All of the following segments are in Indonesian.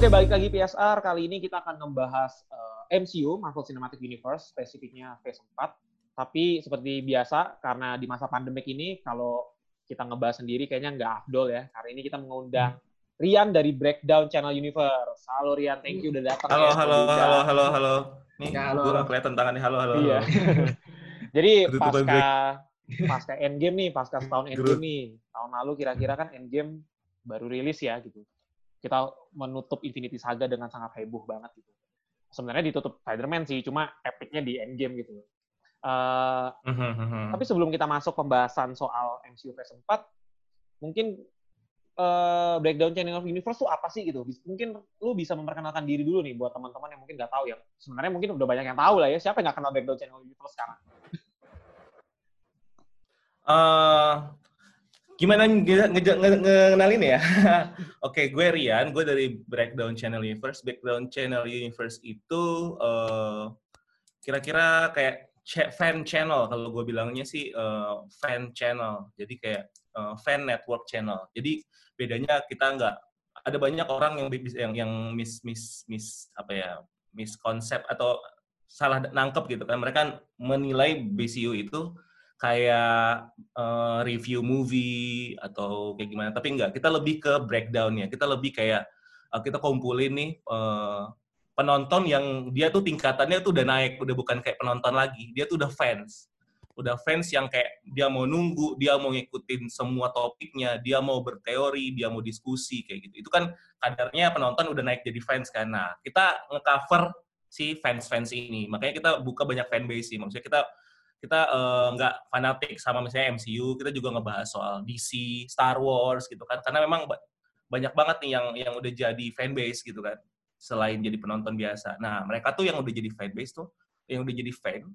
Oke, balik lagi PSR. Kali ini kita akan membahas uh, eh, MCU, Marvel Cinematic Universe, spesifiknya Phase 4. Tapi seperti biasa, karena di masa pandemik ini, kalau kita ngebahas sendiri kayaknya nggak afdol ya. Hari ini kita mengundang Rian dari Breakdown Channel Universe. Halo Rian, thank you udah datang. Halo, ya, halo, halo, halo, halo. Nih, ya, halo. gue gak kelihatan tangannya. Halo, halo. Iya. Jadi pasca pasca Endgame nih, pasca setahun Endgame nih. Tahun lalu kira-kira kan Endgame baru rilis ya gitu kita menutup Infinity Saga dengan sangat heboh banget gitu. Sebenarnya ditutup Spider-Man sih, cuma epicnya di Endgame gitu. Uh. Tapi sebelum kita masuk pembahasan soal MCU Phase 4, mungkin uh, breakdown Channel of Universe tuh apa sih gitu? Mungkin lu bisa memperkenalkan diri dulu nih buat teman-teman yang mungkin nggak tahu ya. Sebenarnya mungkin udah banyak yang tahu lah ya. Siapa yang nggak kenal breakdown Channel of Universe sekarang? Uh, Gimana ngenalin ya? Oke, gue Rian, gue dari Breakdown Channel Universe. Breakdown Channel Universe itu uh, kira-kira kayak fan channel kalau gue bilangnya sih uh, fan channel. Jadi kayak uh, fan network channel. Jadi bedanya kita nggak ada banyak orang yang yang yang mis mis mis apa ya miskonsep atau salah nangkep gitu kan. Mereka menilai BCU itu kayak uh, review movie atau kayak gimana. Tapi enggak, kita lebih ke breakdownnya. Kita lebih kayak uh, kita kumpulin nih uh, penonton yang dia tuh tingkatannya tuh udah naik, udah bukan kayak penonton lagi. Dia tuh udah fans. Udah fans yang kayak dia mau nunggu, dia mau ngikutin semua topiknya, dia mau berteori, dia mau diskusi kayak gitu. Itu kan kadarnya penonton udah naik jadi fans kan. Nah, kita ngecover si fans-fans ini. Makanya kita buka banyak fanbase sih. Maksudnya kita kita uh, nggak fanatik sama misalnya MCU, kita juga ngebahas soal DC, Star Wars gitu kan, karena memang banyak banget nih yang yang udah jadi fanbase gitu kan, selain jadi penonton biasa. Nah mereka tuh yang udah jadi fanbase tuh, yang udah jadi fan,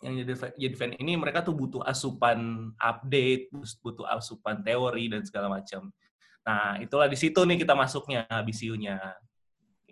yang jadi jadi fan ini mereka tuh butuh asupan update, butuh asupan teori dan segala macam. Nah itulah di situ nih kita masuknya BCU-nya,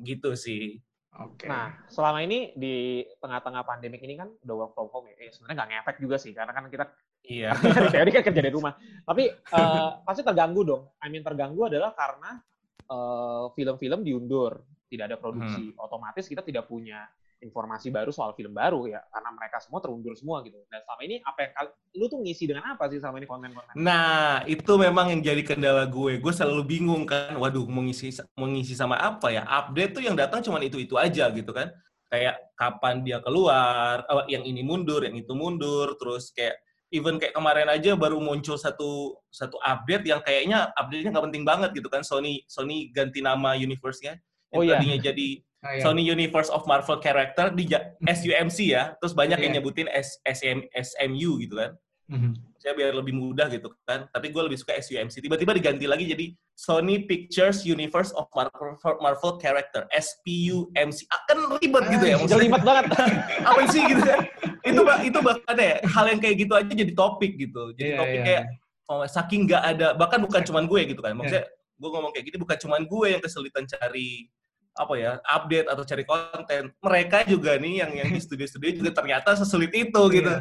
gitu sih. Oke. Okay. Nah, selama ini di tengah-tengah pandemik ini kan udah work from home ya. Eh, sebenarnya nggak ngefek juga sih, karena kan kita iya teori kan kerja di rumah. Tapi uh, pasti terganggu dong. I mean terganggu adalah karena film eh, film-film diundur, tidak ada produksi. Hmm. Otomatis kita tidak punya informasi baru soal film baru ya karena mereka semua terundur semua gitu. Dan selama ini apa yang lu tuh ngisi dengan apa sih selama ini konten-konten? Nah, itu memang yang jadi kendala gue. Gue selalu bingung kan, waduh mau ngisi mau ngisi sama apa ya? Update tuh yang datang cuma itu-itu aja gitu kan. Kayak kapan dia keluar, oh, yang ini mundur, yang itu mundur, terus kayak even kayak kemarin aja baru muncul satu satu update yang kayaknya update-nya nggak penting banget gitu kan. Sony Sony ganti nama universe-nya. Yang oh, iya. tadinya jadi Iya. Sony Universe of Marvel Character di SUMC ya, terus banyak yeah. yang iya. nyebutin S, SM, SMU gitu kan. Mm-hmm. Saya biar lebih mudah gitu kan. Tapi gue lebih suka SUMC. Tiba-tiba diganti lagi jadi Sony Pictures Universe of Marvel, Marvel Character SPUMC. Ah, kan ribet gitu ya. Maksudnya ribet banget. apa sih gitu kan? Itu itu bahkan ya hal yang kayak gitu aja jadi topik gitu. Jadi yeah, topik yeah. kayak oh, saking nggak ada bahkan bukan cuma gue gitu kan. Maksudnya yeah. gue ngomong kayak gini bukan cuma gue yang kesulitan cari apa ya update atau cari konten. Mereka juga nih yang yang di studio-studio juga ternyata sesulit itu gitu. Yeah.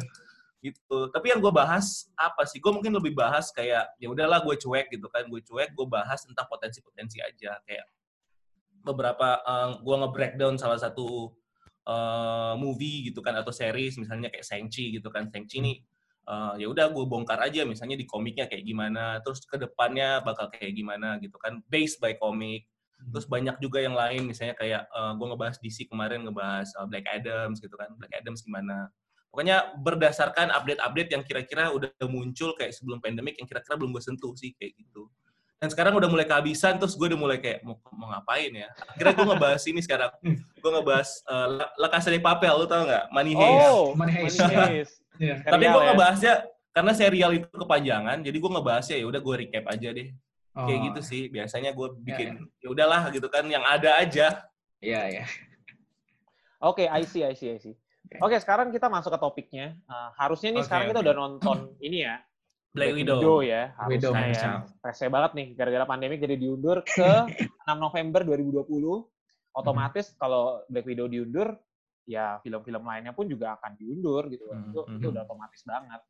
gitu. Tapi yang gue bahas apa sih? Gue mungkin lebih bahas kayak ya udahlah gue cuek gitu kan. Gue cuek gue bahas tentang potensi-potensi aja. Kayak beberapa um, gue nge-breakdown salah satu uh, movie gitu kan atau series misalnya kayak Shang-Chi gitu kan. Shang-Chi nih uh, ya udah gue bongkar aja misalnya di komiknya kayak gimana. Terus ke depannya bakal kayak gimana gitu kan. Based by komik Terus banyak juga yang lain, misalnya kayak uh, eh, gue ngebahas DC kemarin, ngebahas uh, Black Adams gitu kan. Black Adams gimana. Pokoknya berdasarkan update-update yang kira-kira udah muncul kayak sebelum pandemik, yang kira-kira belum gue sentuh sih, kayak gitu. Dan sekarang udah mulai kehabisan, terus gue udah mulai kayak, mau, mau ngapain ya? Akhirnya gue ngebahas ini sekarang. Gue ngebahas uh, La Casa de Papel, lu tau nggak? Money Heist. Oh, Money Heist. Money Heist. yeah. Tapi gue ya. ngebahasnya, karena serial itu kepanjangan, jadi gue ngebahasnya ya udah gue recap aja deh Oh. Kayak gitu sih. Biasanya gue ya, bikin ya, ya. udahlah gitu kan yang ada aja. Iya, iya. Oke, okay, I see, I see, I see. Oke, okay, sekarang kita masuk ke topiknya. Uh, harusnya nih okay, sekarang okay. kita udah nonton ini ya. Black, Black Widow. Widow ya. Harusnya Widow, ya. Rese banget nih gara-gara pandemi jadi diundur ke 6 November 2020. Otomatis hmm. kalau Black Widow diundur, ya film-film lainnya pun juga akan diundur gitu. Hmm. Itu, itu hmm. udah otomatis banget.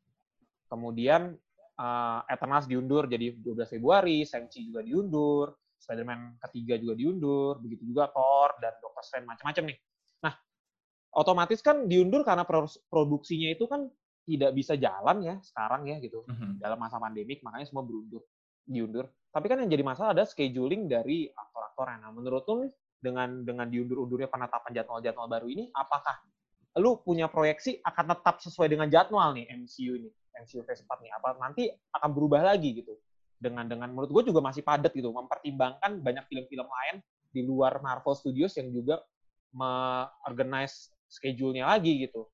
Kemudian uh, Eternals diundur jadi 12 Februari, Shang-Chi juga diundur, Spider-Man ketiga juga diundur, begitu juga Thor dan Doctor Strange macam-macam nih. Nah, otomatis kan diundur karena produksinya itu kan tidak bisa jalan ya sekarang ya gitu mm-hmm. dalam masa pandemik makanya semua berundur diundur. Tapi kan yang jadi masalah ada scheduling dari aktor-aktornya. Nah, menurut lu dengan dengan diundur-undurnya penetapan jadwal-jadwal baru ini, apakah lu punya proyeksi akan tetap sesuai dengan jadwal nih MCU ini, MCU Phase 4 nih? Apa nanti akan berubah lagi gitu? Dengan dengan menurut gue juga masih padat gitu, mempertimbangkan banyak film-film lain di luar Marvel Studios yang juga me-organize schedule-nya lagi gitu.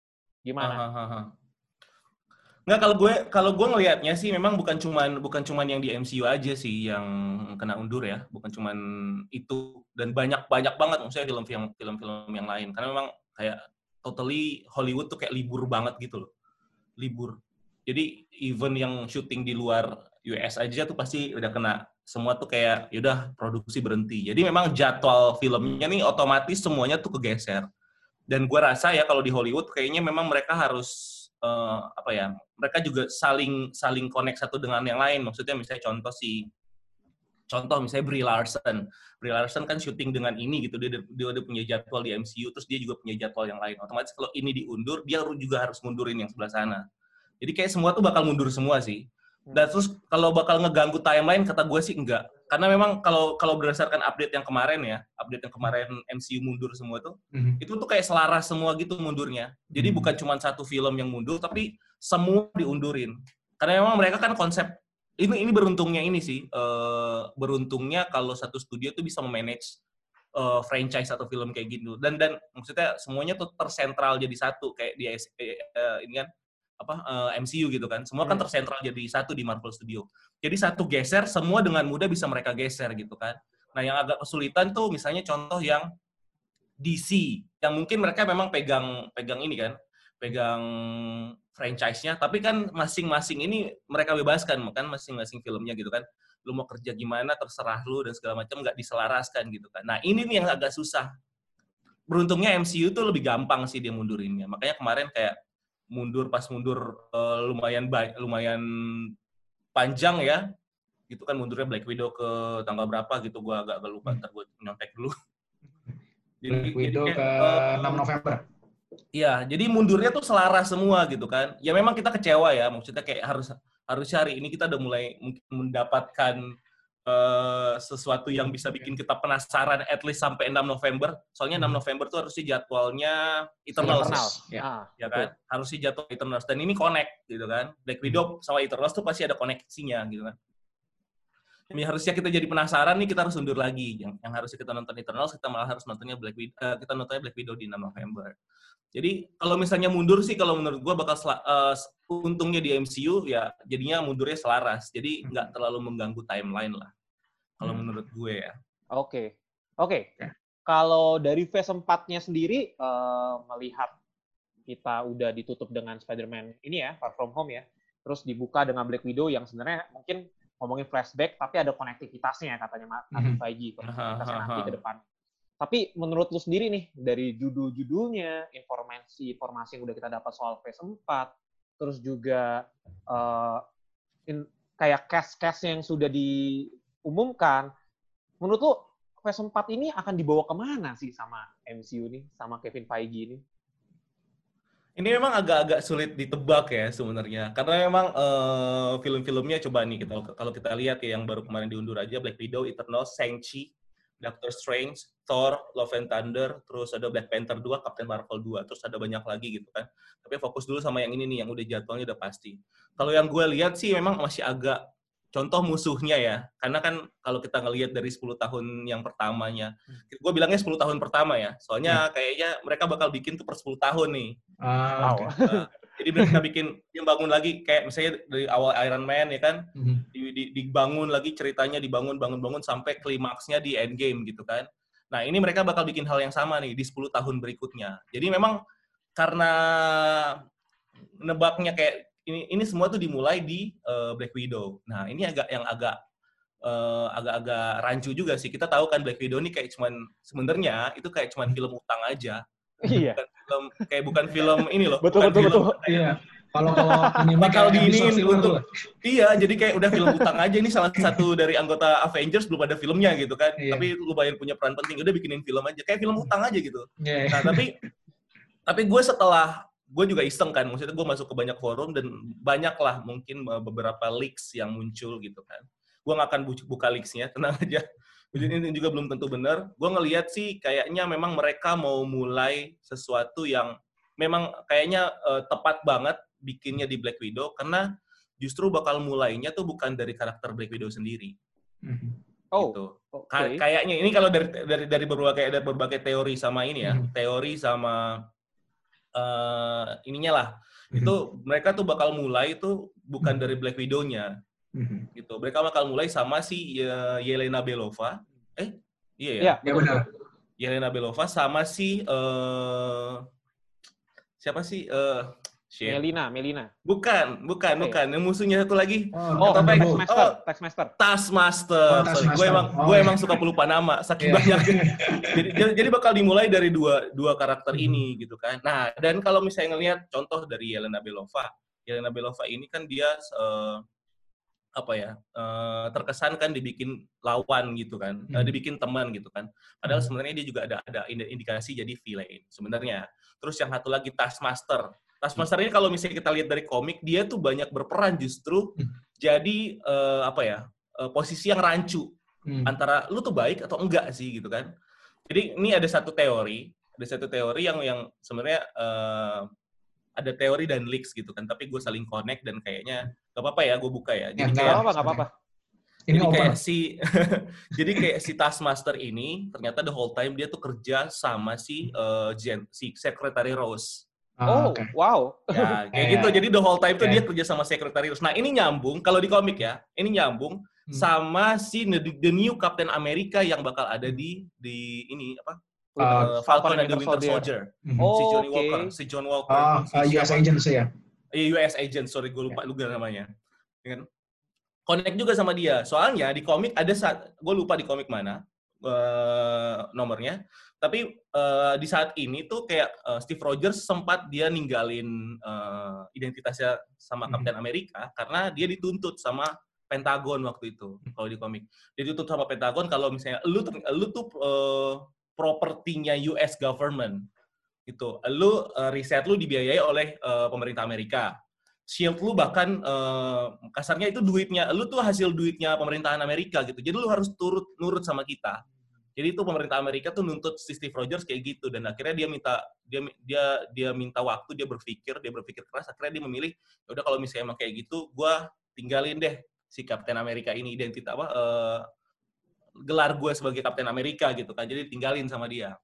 Gimana? Nggak kalau gue kalau gue ngelihatnya sih memang bukan cuman bukan cuman yang di MCU aja sih yang kena undur ya, bukan cuman itu dan banyak banyak banget maksudnya film-film film-film yang lain karena memang kayak totally Hollywood tuh kayak libur banget gitu loh. Libur. Jadi even yang syuting di luar US aja tuh pasti udah kena. Semua tuh kayak yaudah produksi berhenti. Jadi memang jadwal filmnya nih otomatis semuanya tuh kegeser. Dan gue rasa ya kalau di Hollywood kayaknya memang mereka harus uh, apa ya mereka juga saling saling connect satu dengan yang lain. Maksudnya misalnya contoh si contoh misalnya Brie Larson. Brie Larson kan syuting dengan ini gitu dia dia udah punya jadwal di MCU terus dia juga punya jadwal yang lain. Otomatis kalau ini diundur dia juga harus mundurin yang sebelah sana jadi kayak semua tuh bakal mundur semua sih dan terus kalau bakal ngeganggu timeline kata gue sih enggak. Karena memang kalau kalau berdasarkan update yang kemarin ya, update yang kemarin MCU mundur semua tuh, mm-hmm. itu tuh kayak selaras semua gitu mundurnya. Jadi mm-hmm. bukan cuma satu film yang mundur, tapi semua diundurin. Karena memang mereka kan konsep ini ini beruntungnya ini sih, uh, beruntungnya kalau satu studio tuh bisa memanage uh, franchise atau film kayak gitu. Dan dan maksudnya semuanya tuh tersentral jadi satu kayak di uh, ini kan apa uh, eh, MCU gitu kan. Semua kan hmm. tersentral jadi satu di Marvel Studio. Jadi satu geser, semua dengan mudah bisa mereka geser gitu kan. Nah, yang agak kesulitan tuh misalnya contoh yang DC, yang mungkin mereka memang pegang pegang ini kan, pegang franchise-nya, tapi kan masing-masing ini mereka bebaskan, kan masing-masing filmnya gitu kan. Lu mau kerja gimana, terserah lu dan segala macam nggak diselaraskan gitu kan. Nah, ini nih yang agak susah. Beruntungnya MCU tuh lebih gampang sih dia mundurinnya. Makanya kemarin kayak mundur pas mundur uh, lumayan baik lumayan panjang ya gitu kan mundurnya Black Widow ke tanggal berapa gitu gua agak, agak lupa ntar gua nyontek dulu. Jadi, Black Widow jadi, ke uh, 6 November. Iya, jadi mundurnya tuh selaras semua gitu kan. Ya memang kita kecewa ya, maksudnya kayak harus harus cari ini kita udah mulai mungkin mendapatkan uh, sesuatu yang bisa bikin kita penasaran at least sampai 6 November. Soalnya 6 hmm. November tuh harusnya jadwalnya Eternals. Eternal. Ya, ah, ya kan? Betul. Harusnya jadwal Eternals. Dan ini connect gitu kan. Black Widow hmm. sama Eternals tuh pasti ada koneksinya gitu kan. Ini harusnya kita jadi penasaran nih kita harus undur lagi. Yang, yang harusnya kita nonton Eternals kita malah harus nontonnya Black Widow, uh, kita nontonnya Black Widow di 6 November. Jadi kalau misalnya mundur sih kalau menurut gua bakal uh, untungnya di MCU ya jadinya mundurnya selaras. Jadi nggak terlalu mengganggu timeline lah kalau hmm. menurut gue ya. Oke, okay. oke. Okay. Ya. Kalau dari phase 4-nya sendiri uh, melihat kita udah ditutup dengan Spider-Man ini ya, Far From Home ya, terus dibuka dengan Black Widow yang sebenarnya mungkin ngomongin flashback tapi ada konektivitasnya katanya Kevin mm Feige konektivitasnya nanti ke depan. Tapi menurut lu sendiri nih dari judul-judulnya, informasi-informasi yang udah kita dapat soal phase 4, terus juga uh, in, kayak cast-cast yang sudah di umumkan, menurut lo Phase 4 ini akan dibawa ke mana sih sama MCU nih, sama Kevin Feige ini? Ini memang agak-agak sulit ditebak ya sebenarnya, karena memang uh, film-filmnya coba nih kita kalau kita lihat ya yang baru kemarin diundur aja Black Widow, Eternal, Shang-Chi, Doctor Strange, Thor, Love and Thunder, terus ada Black Panther 2, Captain Marvel 2, terus ada banyak lagi gitu kan. Tapi fokus dulu sama yang ini nih, yang udah jadwalnya udah pasti. Kalau yang gue lihat sih memang masih agak contoh musuhnya ya. Karena kan kalau kita ngelihat dari 10 tahun yang pertamanya, hmm. gue bilangnya 10 tahun pertama ya. Soalnya hmm. kayaknya mereka bakal bikin tuh per 10 tahun nih. Ah, wow. okay. nah, jadi mereka bikin yang bangun lagi kayak misalnya dari awal Iron Man ya kan, hmm. di, di, dibangun lagi ceritanya dibangun bangun bangun sampai klimaksnya di Endgame gitu kan. Nah, ini mereka bakal bikin hal yang sama nih di 10 tahun berikutnya. Jadi memang karena nebaknya kayak ini ini semua tuh dimulai di uh, Black Widow. Nah, ini agak yang agak uh, agak-agak rancu juga sih. Kita tahu kan Black Widow ini kayak cuman sebenarnya itu kayak cuman film utang aja. Iya. Bukan film kayak bukan film ini loh. Betul betul film, betul. Kayak, iya. Kalau kalau ini bakal diinin untuk iya jadi kayak udah film utang aja ini salah satu dari anggota Avengers belum ada filmnya gitu kan. Iya. Tapi lumayan punya peran penting udah bikinin film aja kayak film utang aja gitu. Yeah. Nah, tapi tapi gue setelah gue juga iseng kan, maksudnya gue masuk ke banyak forum dan banyak lah mungkin beberapa leaks yang muncul gitu kan. Gue gak akan buka leaksnya, tenang aja. Ini juga belum tentu benar. Gue ngelihat sih kayaknya memang mereka mau mulai sesuatu yang memang kayaknya uh, tepat banget bikinnya di Black Widow karena justru bakal mulainya tuh bukan dari karakter Black Widow sendiri. Mm-hmm. Oh, gitu. okay. kayaknya ini kalau dari dari dari berbagai dari berbagai teori sama ini ya, mm-hmm. teori sama uh, ininya lah. Mm-hmm. Itu mereka tuh bakal mulai itu bukan mm-hmm. dari Black Widow-nya. Mm-hmm. Gitu. Mereka bakal mulai sama si uh, Yelena Belova. Eh, iya ya? Iya, ya, benar. Yelena Belova sama si uh, siapa sih uh, Shit. Melina, Melina. Bukan, bukan, oh, bukan. Yang musuhnya satu lagi. Oh, oh Taskmaster. Oh, Taskmaster. Taskmaster. Oh, Sorry, gue emang oh, gue iya. emang suka pelupa nama, saking yeah. banyak. jadi, jadi bakal dimulai dari dua dua karakter hmm. ini gitu kan. Nah, dan kalau misalnya ngelihat contoh dari Yelena Belova, Yelena Belova ini kan dia uh, apa ya uh, terkesan kan dibikin lawan gitu kan, hmm. uh, dibikin teman gitu kan. Padahal hmm. sebenarnya dia juga ada ada indikasi jadi villain sebenarnya. Terus yang satu lagi Taskmaster. Taskmaster ini kalau misalnya kita lihat dari komik, dia tuh banyak berperan justru hmm. jadi uh, apa ya uh, posisi yang rancu hmm. antara lu tuh baik atau enggak sih gitu kan. Jadi ini ada satu teori, ada satu teori yang yang sebenarnya uh, ada teori dan leaks gitu kan, tapi gue saling connect dan kayaknya gak apa-apa ya gue buka ya. Jadi ya, kayak, apa-apa, gak apa-apa. Ini jadi kayak si jadi kayak si Taskmaster ini ternyata the whole time dia tuh kerja sama si uh, Jen, si Secretary Rose. Oh, okay. wow. Ya, kayak gitu. Jadi the whole time tuh dia kerja sama Secretariat. Nah, ini nyambung kalau di komik ya. Ini nyambung hmm. sama si the, the new Captain America yang bakal ada di di ini apa? Uh, Falcon and the Winter Soldier. Soldier. Mm-hmm. Oh, si Johnny okay. Walker, si John Walker. Ah, uh, si US Agent sih ya. Iya, US Agent. Sorry, gue lupa yeah. lupa namanya. Kan? Connect juga sama dia. Soalnya di komik ada saat gue lupa di komik mana uh, nomornya tapi uh, di saat ini tuh kayak uh, Steve Rogers sempat dia ninggalin uh, identitasnya sama Kapten hmm. Amerika karena dia dituntut sama Pentagon waktu itu kalau di komik. Dia dituntut sama Pentagon kalau misalnya lu lu tuh uh, propertinya US government gitu. Lu uh, riset lu dibiayai oleh uh, pemerintah Amerika. Shield lu bahkan uh, kasarnya itu duitnya, lu tuh hasil duitnya pemerintahan Amerika gitu. Jadi lu harus turut nurut sama kita jadi itu pemerintah Amerika tuh nuntut si Steve Rogers kayak gitu dan akhirnya dia minta dia dia dia minta waktu, dia berpikir, dia berpikir keras, akhirnya dia memilih ya udah kalau misalnya emang kayak gitu, gue tinggalin deh si Kapten Amerika ini identitas apa uh, gelar gue sebagai Kapten Amerika gitu kan. Jadi tinggalin sama dia.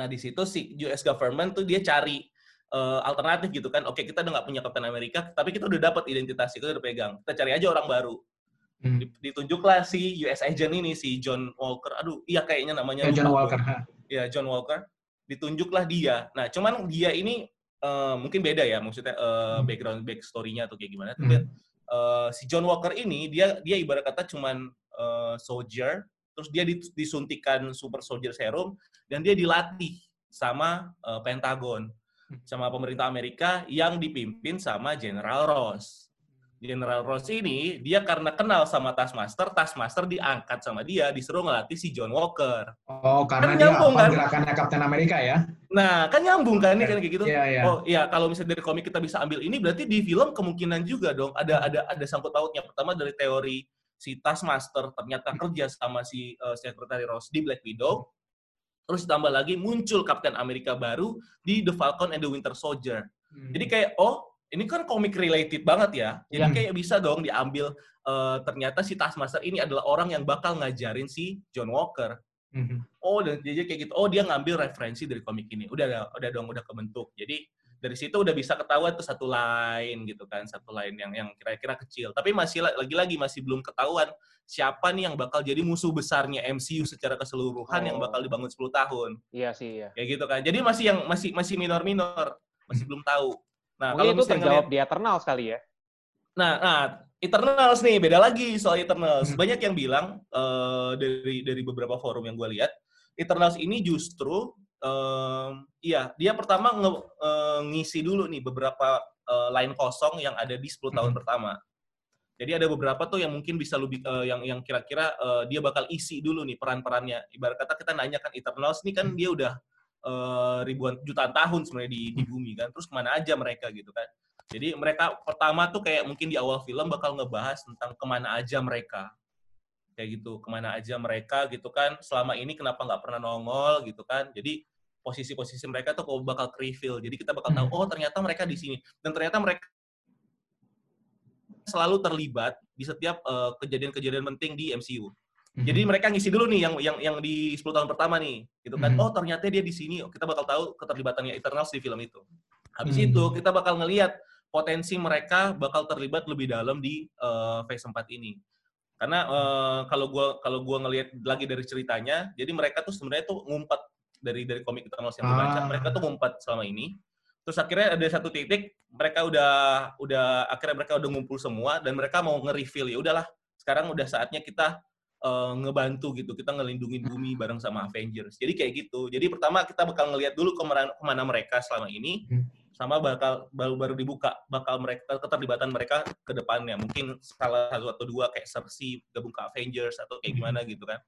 Nah, di situ si US government tuh dia cari uh, alternatif gitu kan. Oke, kita udah nggak punya Kapten Amerika, tapi kita udah dapat identitas itu udah pegang. Kita cari aja orang baru. Hmm. Ditunjuklah si US agent ini si John Walker. Aduh, iya kayaknya namanya. Ya, John Walker. Iya, John Walker. Ditunjuklah dia. Nah, cuman dia ini uh, mungkin beda ya, maksudnya uh, background backstory-nya atau kayak gimana. Hmm. Tapi uh, si John Walker ini dia dia ibarat kata cuman uh, soldier, terus dia disuntikan super soldier serum dan dia dilatih sama uh, Pentagon. Sama pemerintah Amerika yang dipimpin sama General Ross. General Ross ini dia karena kenal sama Taskmaster, Taskmaster diangkat sama dia disuruh ngelatih si John Walker. Oh, karena kan dia nyambung, kan? gerakannya Captain America ya? Nah, kan nyambung kan ini kan kayak gitu. Yeah, yeah. Oh iya, kalau misalnya dari komik kita bisa ambil ini berarti di film kemungkinan juga dong ada ada ada sangkut pautnya. Pertama dari teori si Taskmaster ternyata kerja sama si uh, Secretary Ross di Black Widow. Terus ditambah lagi muncul Captain America baru di The Falcon and the Winter Soldier. Hmm. Jadi kayak oh ini kan komik related banget ya. Jadi yeah. kayak bisa dong diambil uh, ternyata si Taskmaster ini adalah orang yang bakal ngajarin si John Walker. Mm-hmm. Oh, dan jadi kayak gitu. Oh, dia ngambil referensi dari komik ini. Udah udah dong udah kebentuk. Jadi dari situ udah bisa ketahuan tuh satu line gitu kan, satu line yang yang kira-kira kecil. Tapi masih lagi-lagi masih belum ketahuan siapa nih yang bakal jadi musuh besarnya MCU secara keseluruhan oh. yang bakal dibangun 10 tahun. Iya sih, iya. Kayak gitu kan. Jadi masih yang masih masih minor-minor, masih belum tahu. Nah, Mungkin kalau itu terjawab ngeliat, di Eternal sekali ya. Nah, nah, Eternals nih beda lagi soal Eternals. Hmm. Banyak yang bilang uh, dari dari beberapa forum yang gue lihat, Eternals ini justru um, iya, dia pertama nge, uh, ngisi dulu nih beberapa uh, line kosong yang ada di 10 tahun hmm. pertama. Jadi ada beberapa tuh yang mungkin bisa lebih uh, yang yang kira-kira uh, dia bakal isi dulu nih peran-perannya. Ibarat kata kita nanya kan Eternals ini kan dia udah uh, ribuan jutaan tahun sebenarnya di, di bumi kan. Terus ke mana aja mereka gitu kan. Jadi mereka pertama tuh kayak mungkin di awal film bakal ngebahas tentang ke mana aja mereka. Kayak gitu, ke mana aja mereka gitu kan. Selama ini kenapa nggak pernah nongol gitu kan. Jadi posisi-posisi mereka tuh bakal reveal. Jadi kita bakal tahu, hmm. oh ternyata mereka di sini. Dan ternyata mereka selalu terlibat di setiap uh, kejadian-kejadian penting di MCU. Mm-hmm. Jadi mereka ngisi dulu nih yang yang yang di 10 tahun pertama nih, gitu kan. Mm-hmm. Oh, ternyata dia di sini. Kita bakal tahu keterlibatannya Eternals di film itu. Habis mm-hmm. itu kita bakal ngelihat potensi mereka bakal terlibat lebih dalam di uh, phase 4 ini. Karena uh, kalau gua kalau gua ngelihat lagi dari ceritanya, jadi mereka tuh sebenarnya tuh ngumpet dari dari komik Eternals yang gue baca, ah. mereka tuh ngumpet selama ini. Terus akhirnya ada satu titik mereka udah udah akhirnya mereka udah ngumpul semua dan mereka mau nge-reveal ya udahlah sekarang udah saatnya kita uh, ngebantu gitu. Kita ngelindungin bumi bareng sama Avengers. Jadi kayak gitu. Jadi pertama kita bakal ngelihat dulu ke mana, ke mana mereka selama ini. Hmm. Sama bakal baru baru dibuka bakal mereka keterlibatan mereka ke depannya mungkin salah satu atau dua kayak Cersei gabung ke Avengers atau kayak hmm. gimana gitu kan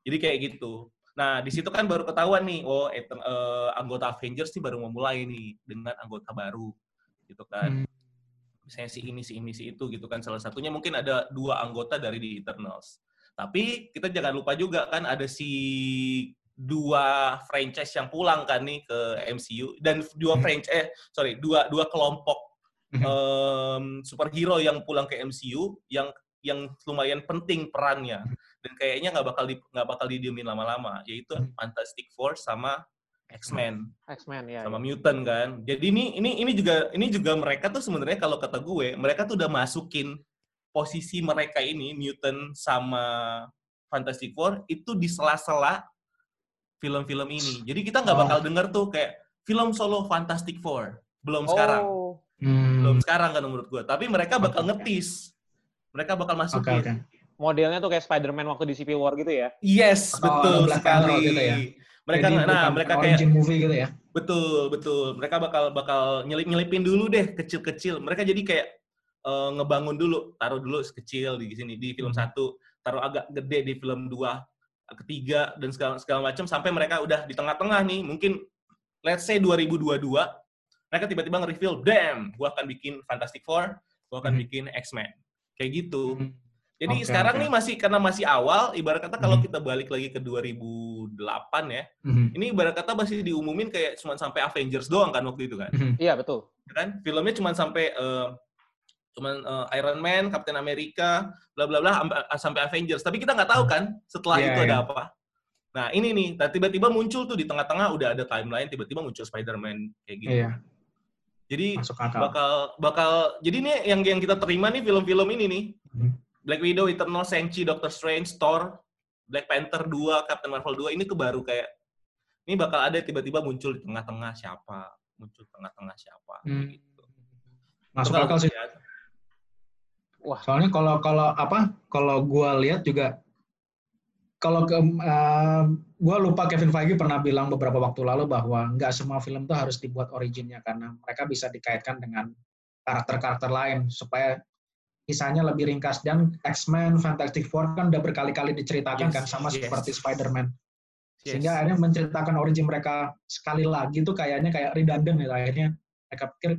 jadi kayak gitu Nah, di situ kan baru ketahuan nih, oh uh, anggota Avengers nih baru memulai nih dengan anggota baru, gitu kan. Hmm. Misalnya si ini, si ini, si itu, gitu kan. Salah satunya mungkin ada dua anggota dari The Eternals. Tapi kita jangan lupa juga kan ada si dua franchise yang pulang kan nih ke MCU dan dua hmm. franchise, eh sorry, dua dua kelompok um, superhero yang pulang ke MCU yang yang lumayan penting perannya dan kayaknya nggak bakal di, nggak bakal didiemin lama-lama yaitu hmm. Fantastic Four sama X-Men. X-Men ya. Sama ya. Mutant kan. Jadi ini ini ini juga ini juga mereka tuh sebenarnya kalau kata gue, mereka tuh udah masukin posisi mereka ini Mutant sama Fantastic Four itu di sela-sela film-film ini. Jadi kita nggak oh. bakal denger tuh kayak film solo Fantastic Four. Belum oh. sekarang. Hmm. Belum sekarang kan menurut gue. Tapi mereka bakal ngetis mereka bakal masukin. Okay, okay. Modelnya tuh kayak Spider-Man waktu di Civil War gitu ya? Yes, oh, betul sekali. Gitu ya? Mereka Jadi, nah, mereka kayak movie gitu ya. Betul, betul. Mereka bakal bakal nyelip-nyelipin dulu deh kecil-kecil. Mereka jadi kayak uh, ngebangun dulu, taruh dulu sekecil di sini di film hmm. satu, taruh agak gede di film dua, ketiga dan segala segala macam sampai mereka udah di tengah-tengah nih. Mungkin let's say 2022 mereka tiba-tiba nge-reveal, damn, gua akan bikin Fantastic Four, gua akan hmm. bikin X-Men kayak gitu. Hmm. Jadi okay, sekarang okay. nih masih karena masih awal, ibarat kata kalau hmm. kita balik lagi ke 2008 ya, hmm. ini ibarat kata masih diumumin kayak cuma sampai Avengers doang kan waktu itu kan? Hmm. Iya betul. Ya kan? Filmnya cuma sampai uh, cuman uh, Iron Man, Captain America, bla bla bla sampai Avengers. Tapi kita nggak tahu kan setelah yeah, itu yeah. ada apa. Nah ini nih, tiba-tiba muncul tuh di tengah-tengah udah ada timeline, tiba-tiba muncul Spider-Man kayak gitu. Yeah. Jadi bakal bakal jadi nih yang yang kita terima nih film-film ini nih. Hmm. Black Widow, Eternal, Shang-Chi, Doctor Strange, Thor, Black Panther 2, Captain Marvel 2 ini tuh baru kayak ini bakal ada tiba-tiba muncul di tengah-tengah siapa, muncul tengah-tengah siapa hmm. gitu. Masuk akal sih. Wah, soalnya kalau kalau apa? Kalau gua lihat juga kalau ke uh, gue lupa Kevin Feige pernah bilang beberapa waktu lalu bahwa nggak semua film itu harus dibuat originnya karena mereka bisa dikaitkan dengan karakter-karakter lain supaya kisahnya lebih ringkas dan X-Men, Fantastic Four kan udah berkali-kali diceritakan yes, kan sama yes. seperti Spider-Man. Yes. Sehingga akhirnya menceritakan origin mereka sekali lagi itu kayaknya kayak redundant ya akhirnya mereka pikir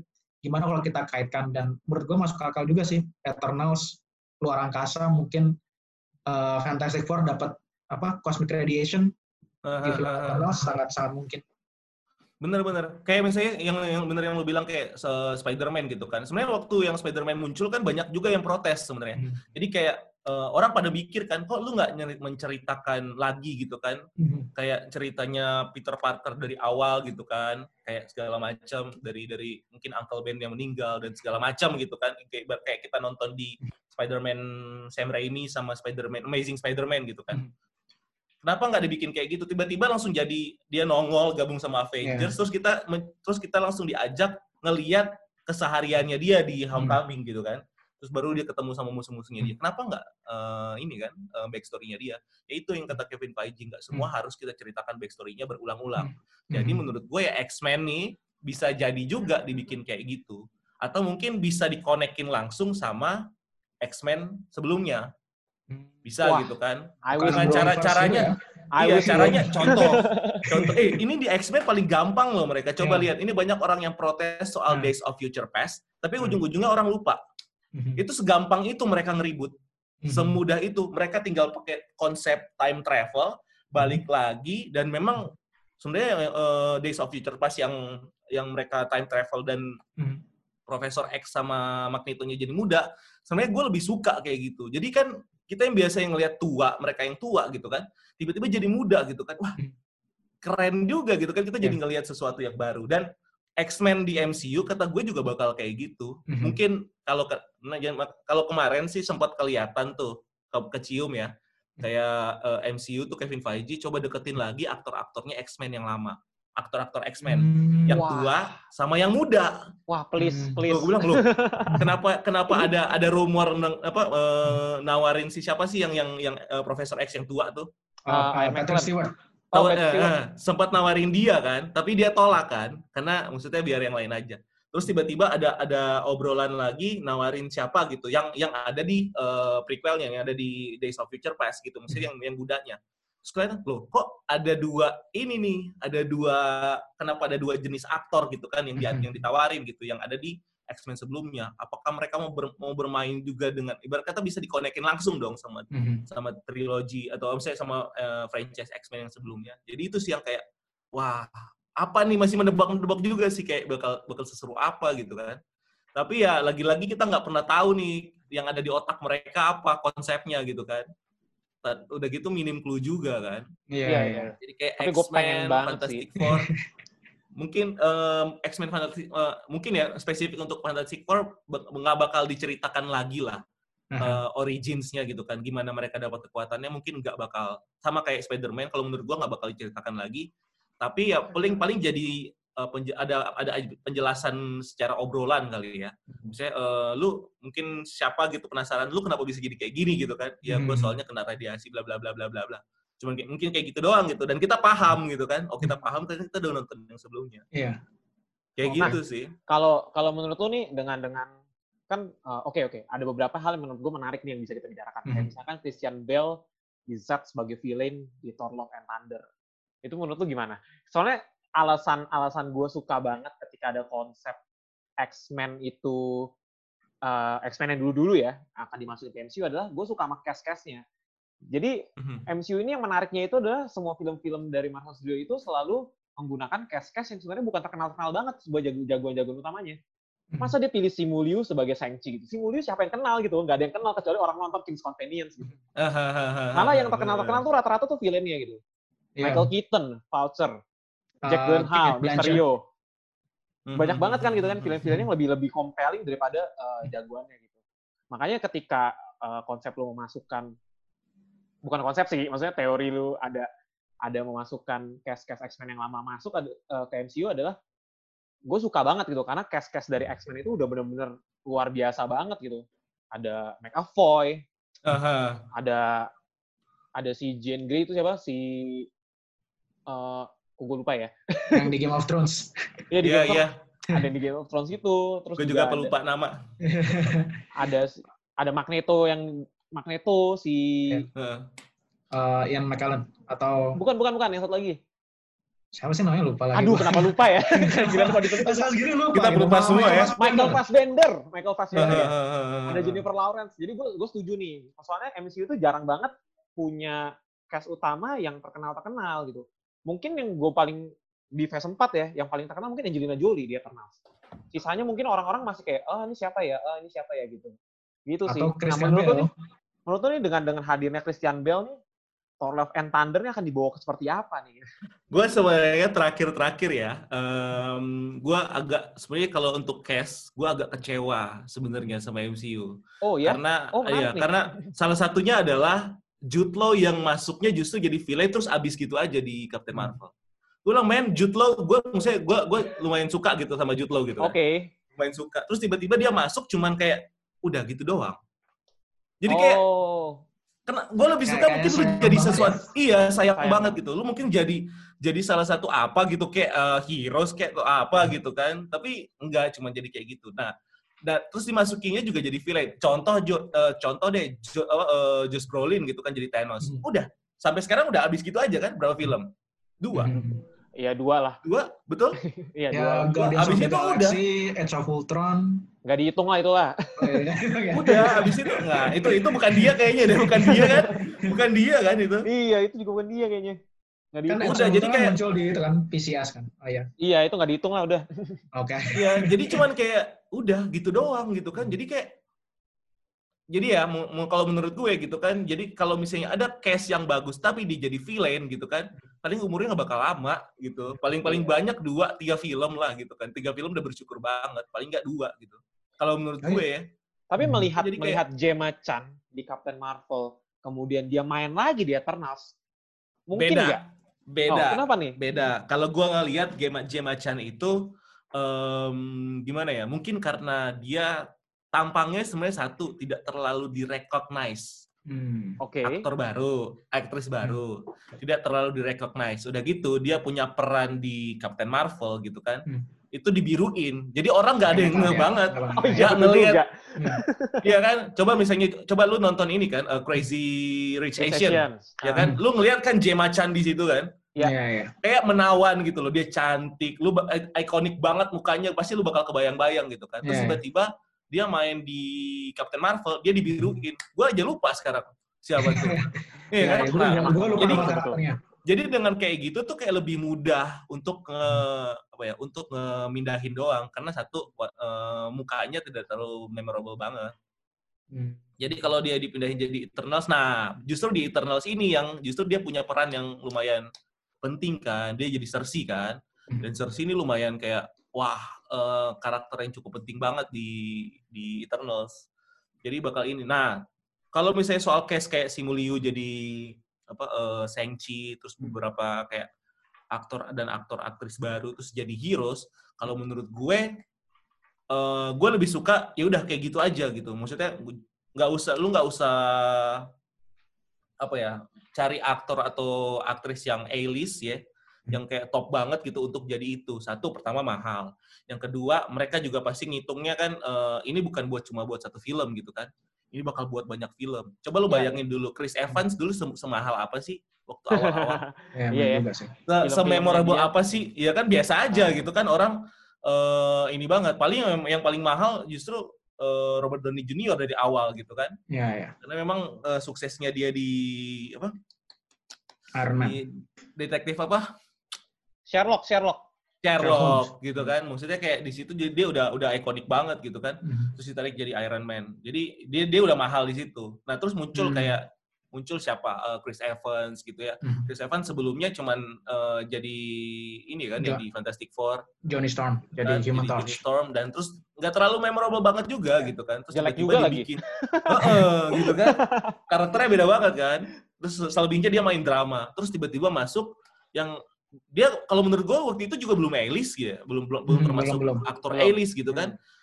gimana kalau kita kaitkan dan menurut gue masuk akal juga sih Eternals luar angkasa mungkin uh, Fantastic Four dapat apa cosmic radiation uh, di film uh, sangat sangat mungkin. Bener-bener. Kayak misalnya yang yang bener yang lu bilang kayak Spider-Man gitu kan. Sebenarnya waktu yang Spider-Man muncul kan banyak juga yang protes sebenarnya. Hmm. Jadi kayak uh, orang pada mikir kan, kok lu nggak menceritakan lagi gitu kan? Hmm. Kayak ceritanya Peter Parker dari awal gitu kan, kayak segala macam dari dari mungkin Uncle Ben yang meninggal dan segala macam gitu kan. Kayak kayak kita nonton di Spider-Man Sam Raimi sama Spider-Man Amazing Spider-Man gitu kan. Hmm kenapa nggak dibikin kayak gitu tiba-tiba langsung jadi dia nongol gabung sama Avengers yeah. terus kita terus kita langsung diajak ngeliat kesehariannya dia di hmm. Homecoming hmm. gitu kan terus baru dia ketemu sama musuh-musuhnya dia kenapa nggak uh, ini kan uh, backstory-nya dia ya itu yang kata Kevin Feige nggak semua hmm. harus kita ceritakan backstory-nya berulang-ulang hmm. jadi hmm. menurut gue ya X-Men nih bisa jadi juga dibikin kayak gitu atau mungkin bisa dikonekin langsung sama X-Men sebelumnya. Hmm. Bisa Wah, gitu kan. Dengan cara caranya ya. Iya, caranya contoh. contoh eh ini di X-Men paling gampang loh mereka. Coba yeah. lihat, ini banyak orang yang protes soal yeah. Days of Future Past, tapi hmm. ujung-ujungnya orang lupa. Hmm. Itu segampang itu mereka ngeribut. Semudah itu mereka tinggal pakai konsep time travel, balik lagi dan memang sebenarnya uh, Days of Future Past yang yang mereka time travel dan Profesor X sama Magnetonya jadi muda, sebenarnya gue lebih suka kayak gitu. Jadi kan kita yang biasa yang ngelihat tua, mereka yang tua gitu kan, tiba-tiba jadi muda gitu kan. Wah, hmm. keren juga gitu kan. Kita jadi iya. ngelihat sesuatu yang baru. Dan X-Men di MCU kata gue juga bakal kayak gitu. Mm-hmm. Mungkin kalau ke, nah, kalau kemarin sih sempat kelihatan tuh ke, kecium ya. Kayak uh, eh, MCU tuh Kevin Feige coba deketin lagi aktor-aktornya X-Men yang lama aktor-aktor X-Men hmm, yang wah. tua sama yang muda. Wah, please, hmm. please. Gue bilang lu, kenapa kenapa ada ada rumor apa uh, nawarin si siapa sih yang yang yang uh, Profesor X yang tua tuh? Uh, uh, Patrick Stewart. Oh, uh, uh, sempat nawarin dia kan, tapi dia tolak kan, karena maksudnya biar yang lain aja. Terus tiba-tiba ada ada obrolan lagi nawarin siapa gitu, yang yang ada di uh, prequelnya, yang ada di Days of Future Past gitu, maksudnya yang yang budanya. Terus kelihatan, loh kok ada dua ini nih, ada dua, kenapa ada dua jenis aktor gitu kan yang, di, mm-hmm. yang ditawarin gitu, yang ada di X-Men sebelumnya. Apakah mereka mau ber, mau bermain juga dengan ibarat kata bisa dikonekin langsung dong sama mm-hmm. sama trilogi atau misalnya sama uh, franchise X-Men yang sebelumnya. Jadi itu sih yang kayak wah, apa nih masih mendebak-mendebak juga sih kayak bakal bakal seseru apa gitu kan. Tapi ya lagi-lagi kita nggak pernah tahu nih yang ada di otak mereka apa konsepnya gitu kan udah gitu minim clue juga kan. Iya, iya. iya. Jadi kayak X-Men, Fantastic Four. mungkin um, X-Men Fantastic uh, mungkin ya spesifik untuk Fantastic Four nggak bakal diceritakan lagi lah uh, originsnya gitu kan gimana mereka dapat kekuatannya mungkin nggak bakal sama kayak Spider-Man kalau menurut gua nggak bakal diceritakan lagi tapi ya paling paling jadi uh, ada ada penjelasan secara obrolan kali ya. Hmm. Misalnya uh, lu mungkin siapa gitu penasaran lu kenapa bisa jadi kayak gini gitu kan. Ya gue hmm. soalnya kena radiasi bla bla bla bla bla bla. Cuman kayak, mungkin kayak gitu doang gitu dan kita paham gitu kan. Oh kita paham karena kita udah nonton yang sebelumnya. Iya. Kayak oh, gitu nah, sih. Kalau kalau menurut lu nih dengan dengan kan oke uh, oke okay, okay. ada beberapa hal yang menurut gue menarik nih yang bisa kita bicarakan. Mm -hmm. Kayak misalkan Christian Bale di Z sebagai villain di Thor Love and Thunder. Itu menurut lu gimana? Soalnya alasan-alasan gue suka banget ketika ada konsep X-Men itu uh, X-Men yang dulu-dulu ya akan dimasukin ke MCU adalah gue suka sama cast-castnya. Jadi mm-hmm. MCU ini yang menariknya itu adalah semua film-film dari Marvel Studio itu selalu menggunakan cast-cast yang sebenarnya bukan terkenal-terkenal banget sebuah jagoan-jagoan utamanya. Mhm. Masa dia pilih Simuliu sebagai Shang-Chi gitu? Simuliu siapa yang kenal gitu? Nggak ada yang kenal kecuali orang nonton King's Convenience gitu. Malah yang terkenal-terkenal tuh rata-rata tuh villainnya gitu. Yeah. Michael Keaton, Vulture, Jack Gyllenhaal, uh, Mysterio. Hmm, Banyak banget kan gitu kan hmm, film-film yang lebih lebih compelling daripada uh, jagoannya gitu. Makanya ketika uh, konsep lo memasukkan bukan konsep sih, maksudnya teori lu ada ada memasukkan cast-cast X-Men yang lama masuk ada, uh, ke MCU adalah gue suka banget gitu karena cast-cast dari X-Men itu udah bener-bener luar biasa banget gitu. Ada McAvoy, uh-huh. ada ada si Jane Grey itu siapa si uh, gue lupa ya. Yang di Game of Thrones. Iya di yeah, Game yeah. of Ada di Game of Thrones itu. Terus gue juga, juga pelupa ada, nama. ada ada Magneto yang Magneto si. Yeah. Uh, Ian McKellen atau. Bukan bukan bukan yang satu lagi. Siapa sih namanya lupa lagi. Aduh, kenapa lupa ya? Gila lupa segini lupa. Kita lupa semua ya. Michael Fassbender, Michael Fassbender. ya. Ada Jennifer Lawrence. Jadi gue gue setuju nih. Soalnya MCU itu jarang banget punya cast utama yang terkenal-terkenal gitu mungkin yang gue paling di fase 4 ya, yang paling terkenal mungkin Angelina Jolie dia terkenal. Sisanya mungkin orang-orang masih kayak, oh ini siapa ya, oh ini siapa ya gitu. Gitu Atau sih. Christian nah, menurut Bale. Nih, menurut nih dengan dengan hadirnya Christian Bale nih, Thor Love and Thunder akan dibawa ke seperti apa nih? gue sebenarnya terakhir-terakhir ya, um, gue agak sebenarnya kalau untuk cast, gue agak kecewa sebenarnya sama MCU. Oh ya? Karena oh, ya, karena salah satunya adalah Jude Law yang masuknya justru jadi villain terus abis gitu aja di Captain hmm. Marvel. Gue bilang, main Jude Law, gue maksudnya gue gue lumayan suka gitu sama Jude Law gitu. Kan. Oke. Okay. Lumayan suka. Terus tiba-tiba dia masuk cuman kayak udah gitu doang. Jadi kayak oh. Karena gue lebih suka kayak mungkin lu jadi sesuatu, ya. iya sayang, sayang banget gitu. Lu mungkin jadi jadi salah satu apa gitu kayak uh, heroes kayak apa gitu kan. Tapi enggak cuma jadi kayak gitu. Nah, dan terus dimasukinya juga jadi villain. Contoh jo, uh, contoh deh jo, uh, Josh Brolin gitu kan jadi Thanos. Hmm. Udah sampai sekarang udah habis gitu aja kan berapa film? Dua. Hmm. Iya dua lah. Dua, betul? Iya ya, dua. dua. Abis itu udah. Age of Ultron. Gak dihitung lah itu lah. udah, abis itu nggak. Itu itu bukan dia kayaknya deh, bukan dia kan? Bukan dia kan itu? Iya, itu juga bukan dia kayaknya. Nggak kan udah jadi kayak muncul di itu kan PCS kan. Oh iya. Iya, itu nggak dihitung lah udah. Oke. Okay. Iya, jadi cuman kayak udah gitu doang gitu kan. Jadi kayak jadi ya kalau menurut gue gitu kan jadi kalau misalnya ada case yang bagus tapi dia jadi villain gitu kan paling umurnya nggak bakal lama gitu paling paling iya. banyak dua tiga film lah gitu kan tiga film udah bersyukur banget paling nggak dua gitu kalau menurut gue ya tapi hmm. melihat jadi melihat kayak, Gemma Chan di Captain Marvel kemudian dia main lagi di Eternals mungkin nggak Beda. Oh, kenapa nih? Beda. Kalau gua ngelihat Gemma Gemma Chan itu um, gimana ya? Mungkin karena dia tampangnya sebenarnya satu tidak terlalu direcognize. Hmm. Oke. Okay. Aktor baru, aktris hmm. baru, hmm. tidak terlalu direcognize. Udah gitu dia punya peran di Captain Marvel gitu kan. Hmm itu dibiruin. Jadi orang nggak ada yang ngeh banget. Oh iya, ngelihat. Iya kan? Coba misalnya coba lu nonton ini kan uh, Crazy Rich Asian. Ya kan? Lu ngelihat kan Gemma Chan di situ kan? Iya. Ya, ya. Kayak menawan gitu loh, dia cantik, lu ikonik banget mukanya, pasti lu bakal kebayang-bayang gitu kan. Terus ya, tiba-tiba dia main di Captain Marvel, dia dibiruin. Gua aja lupa sekarang siapa tuh. Iya kan? Nah, gua lupa jadi, jadi dengan kayak gitu tuh kayak lebih mudah untuk nge, apa ya, untuk ngemindahin doang karena satu uh, mukanya tidak terlalu memorable banget. Hmm. Jadi kalau dia dipindahin jadi Eternals, nah justru di Eternals ini yang justru dia punya peran yang lumayan penting kan dia jadi Cersei kan hmm. dan Cersei ini lumayan kayak wah uh, karakter yang cukup penting banget di di Eternals jadi bakal ini nah kalau misalnya soal case kayak Simuliu jadi apa uh, Shang-Chi terus hmm. beberapa kayak aktor dan aktor aktris baru terus jadi heroes kalau menurut gue uh, gue lebih suka ya udah kayak gitu aja gitu maksudnya nggak usah lu nggak usah apa ya cari aktor atau aktris yang A-list ya, hmm. yang kayak top banget gitu untuk jadi itu. Satu pertama mahal. Yang kedua mereka juga pasti ngitungnya kan uh, ini bukan buat cuma buat satu film gitu kan. Ini bakal buat banyak film. Coba lu iya. bayangin dulu Chris Evans dulu sem semahal apa sih waktu awal-awal? Iya, iya. iya. Se Sememorable apa sih? Ya kan biasa aja gitu kan orang uh, ini banget. Paling yang, yang paling mahal justru uh, Robert Downey Jr. dari awal gitu kan. Iya, iya. Karena memang uh, suksesnya dia di apa? Iron Man. Di detektif apa? Sherlock, Sherlock. Sherlock gitu kan. Maksudnya kayak di situ dia udah udah ikonik banget gitu kan. Mm-hmm. Terus ditarik jadi Iron Man. Jadi dia dia udah mahal di situ. Nah, terus muncul mm-hmm. kayak muncul siapa uh, Chris Evans gitu ya. Hmm. Chris Evans sebelumnya cuman uh, jadi ini kan jo- jadi Fantastic Four. Johnny Storm jadi dan, Human Torch. Johnny Storm dan terus nggak terlalu memorable banget juga gitu kan. Terus Jelek juga lagi. Bikin, uh, uh, gitu kan. Karakternya beda banget kan. Terus selebihnya dia main drama. Terus tiba-tiba masuk yang dia kalau menurut gue waktu itu juga belum A-list ya, belum belum, belum hmm, termasuk belum, belum. aktor A-list gitu kan. Hmm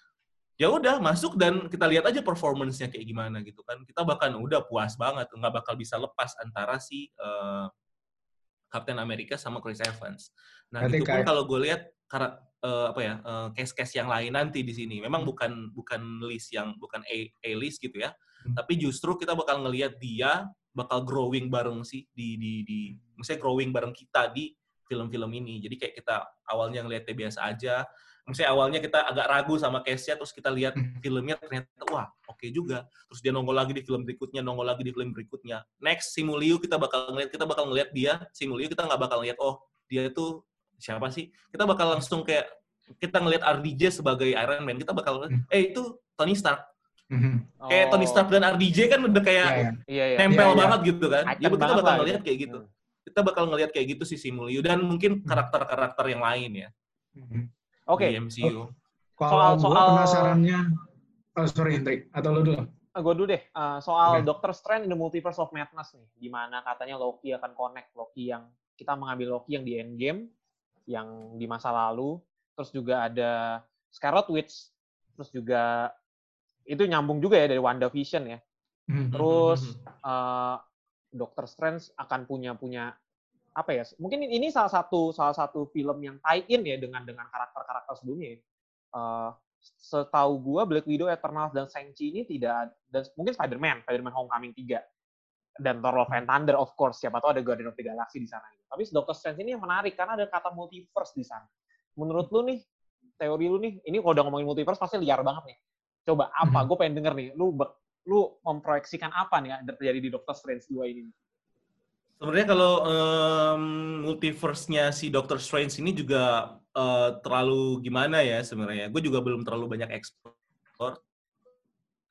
ya udah masuk dan kita lihat aja performance-nya kayak gimana gitu kan. Kita bahkan udah puas banget, nggak bakal bisa lepas antara si uh, Captain America sama Chris Evans. Nah, itu pun kalau gue lihat karena uh, apa ya uh, case-case yang lain nanti di sini memang hmm. bukan bukan list yang bukan A, A list gitu ya. Hmm. Tapi justru kita bakal ngelihat dia bakal growing bareng sih di di di misalnya growing bareng kita di film-film ini. Jadi kayak kita awalnya ngelihatnya biasa aja, misalnya awalnya kita agak ragu sama case-nya, terus kita lihat hmm. filmnya ternyata wah oke okay juga. Terus dia nongol lagi di film berikutnya, nongol lagi di film berikutnya. Next Simuliu kita bakal ngeliat, kita bakal ngeliat dia Simuliu kita nggak bakal ngeliat oh dia itu siapa sih? Kita bakal langsung kayak kita ngeliat RDJ sebagai Iron Man, kita bakal hmm. eh itu Tony Stark. Mm-hmm. Kayak Tony. Stark dan RDJ kan udah kayak yeah, yeah. Yeah, nempel yeah, banget gitu kan. Ya kita bakal ngeliat kayak gitu. Hmm. Kita bakal ngeliat kayak gitu sih Simuliu dan mungkin karakter-karakter yang lain ya. Mm-hmm. Oke. Okay. Di MCU. Kalau soal, soal penasarannya, oh, sorry Hendrik, atau lo dulu? Ah, gue dulu deh. Uh, soal okay. Doctor Strange in the Multiverse of Madness nih, gimana katanya Loki akan connect Loki yang kita mengambil Loki yang di Endgame, yang di masa lalu, terus juga ada Scarlet Witch, terus juga itu nyambung juga ya dari WandaVision ya. Hmm. Terus uh, Doctor Strange akan punya punya apa ya mungkin ini salah satu salah satu film yang tie in ya dengan dengan karakter karakter sebelumnya uh, setahu gua Black Widow, Eternals dan Shang-Chi ini tidak dan mungkin Spider-Man, Spider-Man Homecoming 3 dan Thor Love and Thunder of course, siapa tahu ada Guardian of the Galaxy di sana. Tapi Doctor Strange ini yang menarik karena ada kata multiverse di sana. Menurut lu nih, teori lu nih, ini kalau udah ngomongin multiverse pasti liar banget nih. Coba apa? Hmm. Gue pengen denger nih, lu lu memproyeksikan apa nih yang terjadi di Doctor Strange 2 ini? Sebenarnya kalau um, multiverse-nya si Doctor Strange ini juga uh, terlalu gimana ya sebenarnya. Gue juga belum terlalu banyak ekspor.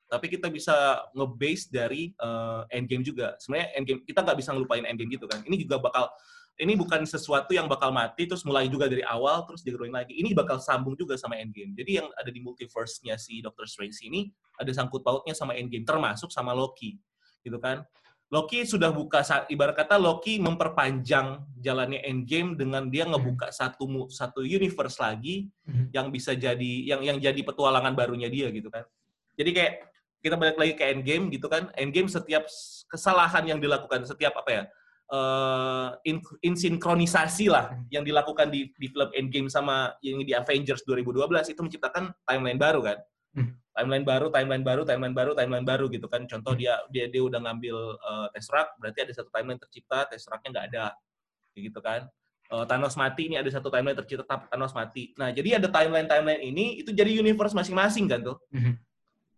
Tapi kita bisa ngebase dari uh, endgame juga. Sebenarnya endgame kita nggak bisa ngelupain endgame gitu kan. Ini juga bakal ini bukan sesuatu yang bakal mati terus mulai juga dari awal terus digeruin lagi. Ini bakal sambung juga sama endgame. Jadi yang ada di multiverse-nya si Doctor Strange ini ada sangkut pautnya sama endgame termasuk sama Loki. Gitu kan. Loki sudah buka ibarat kata Loki memperpanjang jalannya Endgame dengan dia ngebuka satu satu universe lagi hmm. yang bisa jadi yang yang jadi petualangan barunya dia gitu kan. Jadi kayak kita balik lagi ke Endgame gitu kan. Endgame setiap kesalahan yang dilakukan setiap apa ya? Uh, in, insinkronisasi lah hmm. yang dilakukan di, di film Endgame sama yang di Avengers 2012 itu menciptakan timeline baru kan. Hmm timeline baru, timeline baru, timeline baru, timeline baru gitu kan. Contoh dia dia dia udah ngambil uh, Tesseract, berarti ada satu timeline tercipta, Tesseractnya nggak ada, gitu kan. Uh, Thanos mati, ini ada satu timeline tercipta, Thanos mati. Nah, jadi ada timeline-timeline ini, itu jadi universe masing-masing kan tuh. Mm-hmm.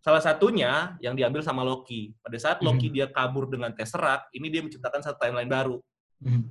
Salah satunya yang diambil sama Loki. Pada saat mm-hmm. Loki dia kabur dengan Tesseract, ini dia menciptakan satu timeline baru. Mm-hmm.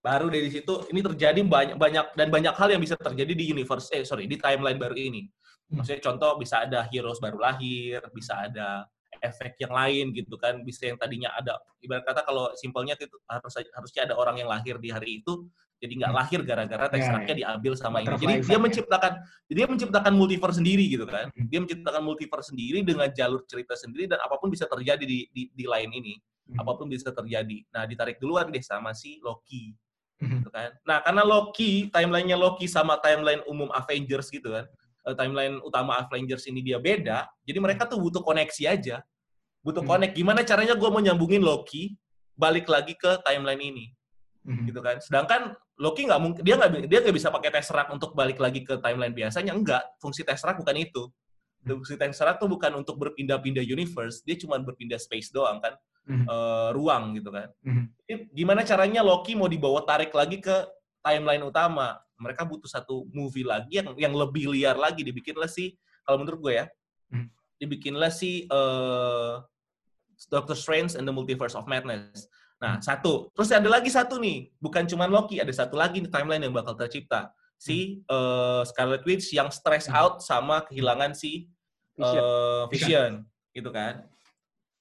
Baru dari situ, ini terjadi banyak banyak dan banyak hal yang bisa terjadi di universe, eh sorry, di timeline baru ini. Maksudnya contoh bisa ada heroes baru lahir, bisa ada efek yang lain gitu kan, bisa yang tadinya ada ibarat kata kalau simpelnya itu harus harusnya ada orang yang lahir di hari itu jadi nggak hmm. lahir gara-gara ya, teksturnya yeah, diambil sama ini. Jadi dia menciptakan dia menciptakan multiverse sendiri gitu kan. Hmm. Dia menciptakan multiverse sendiri dengan jalur cerita sendiri dan apa pun bisa terjadi di di, di lain ini. Hmm. Apa pun bisa terjadi. Nah, ditarik duluan deh sama si Loki. Gitu kan. Nah, karena Loki, timelinenya Loki sama timeline umum Avengers gitu kan uh, timeline utama Avengers ini dia beda, jadi mereka tuh butuh koneksi aja. Butuh hmm. connect. Gimana caranya gue mau nyambungin Loki balik lagi ke timeline ini. Hmm. Gitu kan. Sedangkan Loki nggak mungkin dia nggak dia nggak bisa pakai Tesseract untuk balik lagi ke timeline biasanya enggak. Fungsi Tesseract bukan itu. Hmm. Fungsi Tesseract tuh bukan untuk berpindah-pindah universe, dia cuma berpindah space doang kan. Mm -hmm. uh, ruang gitu kan. Mm -hmm. Jadi, gimana caranya Loki mau dibawa tarik lagi ke timeline utama? Mereka butuh satu movie lagi yang yang lebih liar lagi dibikinlah sih kalau menurut gue ya hmm. dibikinlah si uh, Doctor Strange and the Multiverse of Madness. Nah, hmm. satu. Terus ada lagi satu nih, bukan cuma Loki, ada satu lagi nih timeline yang bakal tercipta. Si uh, Scarlet Witch yang stress out sama kehilangan si uh, Vision. Vision, gitu kan.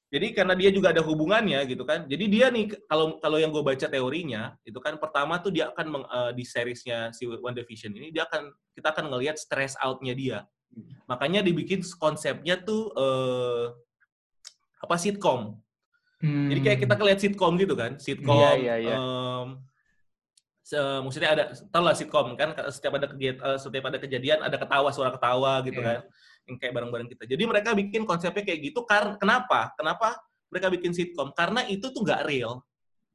Jadi karena dia juga ada hubungannya gitu kan. Jadi dia nih kalau kalau yang gue baca teorinya itu kan pertama tuh dia akan meng, uh, di seriesnya si One Division ini dia akan kita akan ngelihat stress outnya dia. Makanya dibikin konsepnya tuh uh, apa sitcom. Hmm. Jadi kayak kita ngeliat sitcom gitu kan, sitcom. Iya, iya, iya. Um, maksudnya ada tau lah sitcom kan setiap ada kejadian, uh, setiap ada kejadian ada ketawa suara ketawa gitu yeah. kan yang kayak bareng-bareng kita. Jadi mereka bikin konsepnya kayak gitu karena kenapa? Kenapa mereka bikin sitcom? Karena itu tuh nggak real.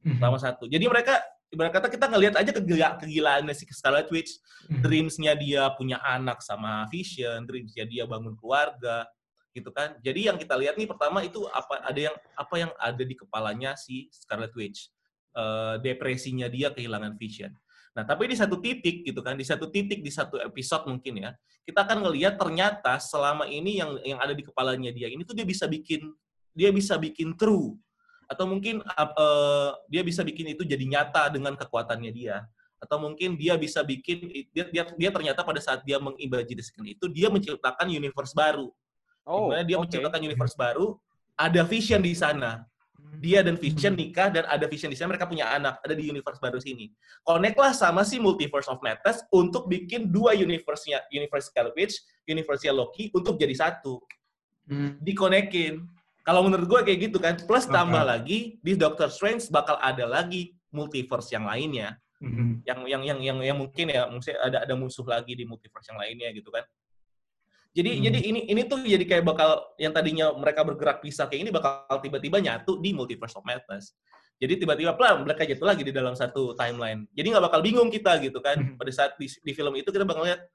Hmm. Pertama satu. Jadi mereka ibarat kata kita ngelihat aja kegila kegilaan si Scarlet Witch, hmm. dreamsnya dia punya anak sama Vision, dreamsnya dia bangun keluarga, gitu kan. Jadi yang kita lihat nih pertama itu apa ada yang apa yang ada di kepalanya si Scarlet Witch, uh, depresinya dia kehilangan Vision. Nah, tapi di satu titik gitu kan, di satu titik di satu episode mungkin ya, kita akan ngelihat ternyata selama ini yang yang ada di kepalanya dia ini tuh dia bisa bikin dia bisa bikin true atau mungkin uh, dia bisa bikin itu jadi nyata dengan kekuatannya dia atau mungkin dia bisa bikin dia dia, dia ternyata pada saat dia mengimajinasikan itu dia menciptakan universe baru. Oh, di mana dia okay. menciptakan universe baru, ada vision di sana dia dan Vision nikah dan ada Vision di sana mereka punya anak ada di universe baru sini connect lah sama si multiverse of madness untuk bikin dua universe-nya universe Scarlet Witch universe Loki untuk jadi satu hmm. dikonekin kalau menurut gue kayak gitu kan plus okay. tambah lagi di Doctor Strange bakal ada lagi multiverse yang lainnya hmm. yang yang yang yang yang mungkin ya mungkin ada ada musuh lagi di multiverse yang lainnya gitu kan jadi hmm. jadi ini ini tuh jadi kayak bakal yang tadinya mereka bergerak pisah kayak ini bakal tiba-tiba nyatu di Multiverse of Madness. Jadi tiba-tiba pelan mereka jatuh lagi di dalam satu timeline. Jadi nggak bakal bingung kita gitu kan. Hmm. Pada saat di, di film itu kita bakal lihat,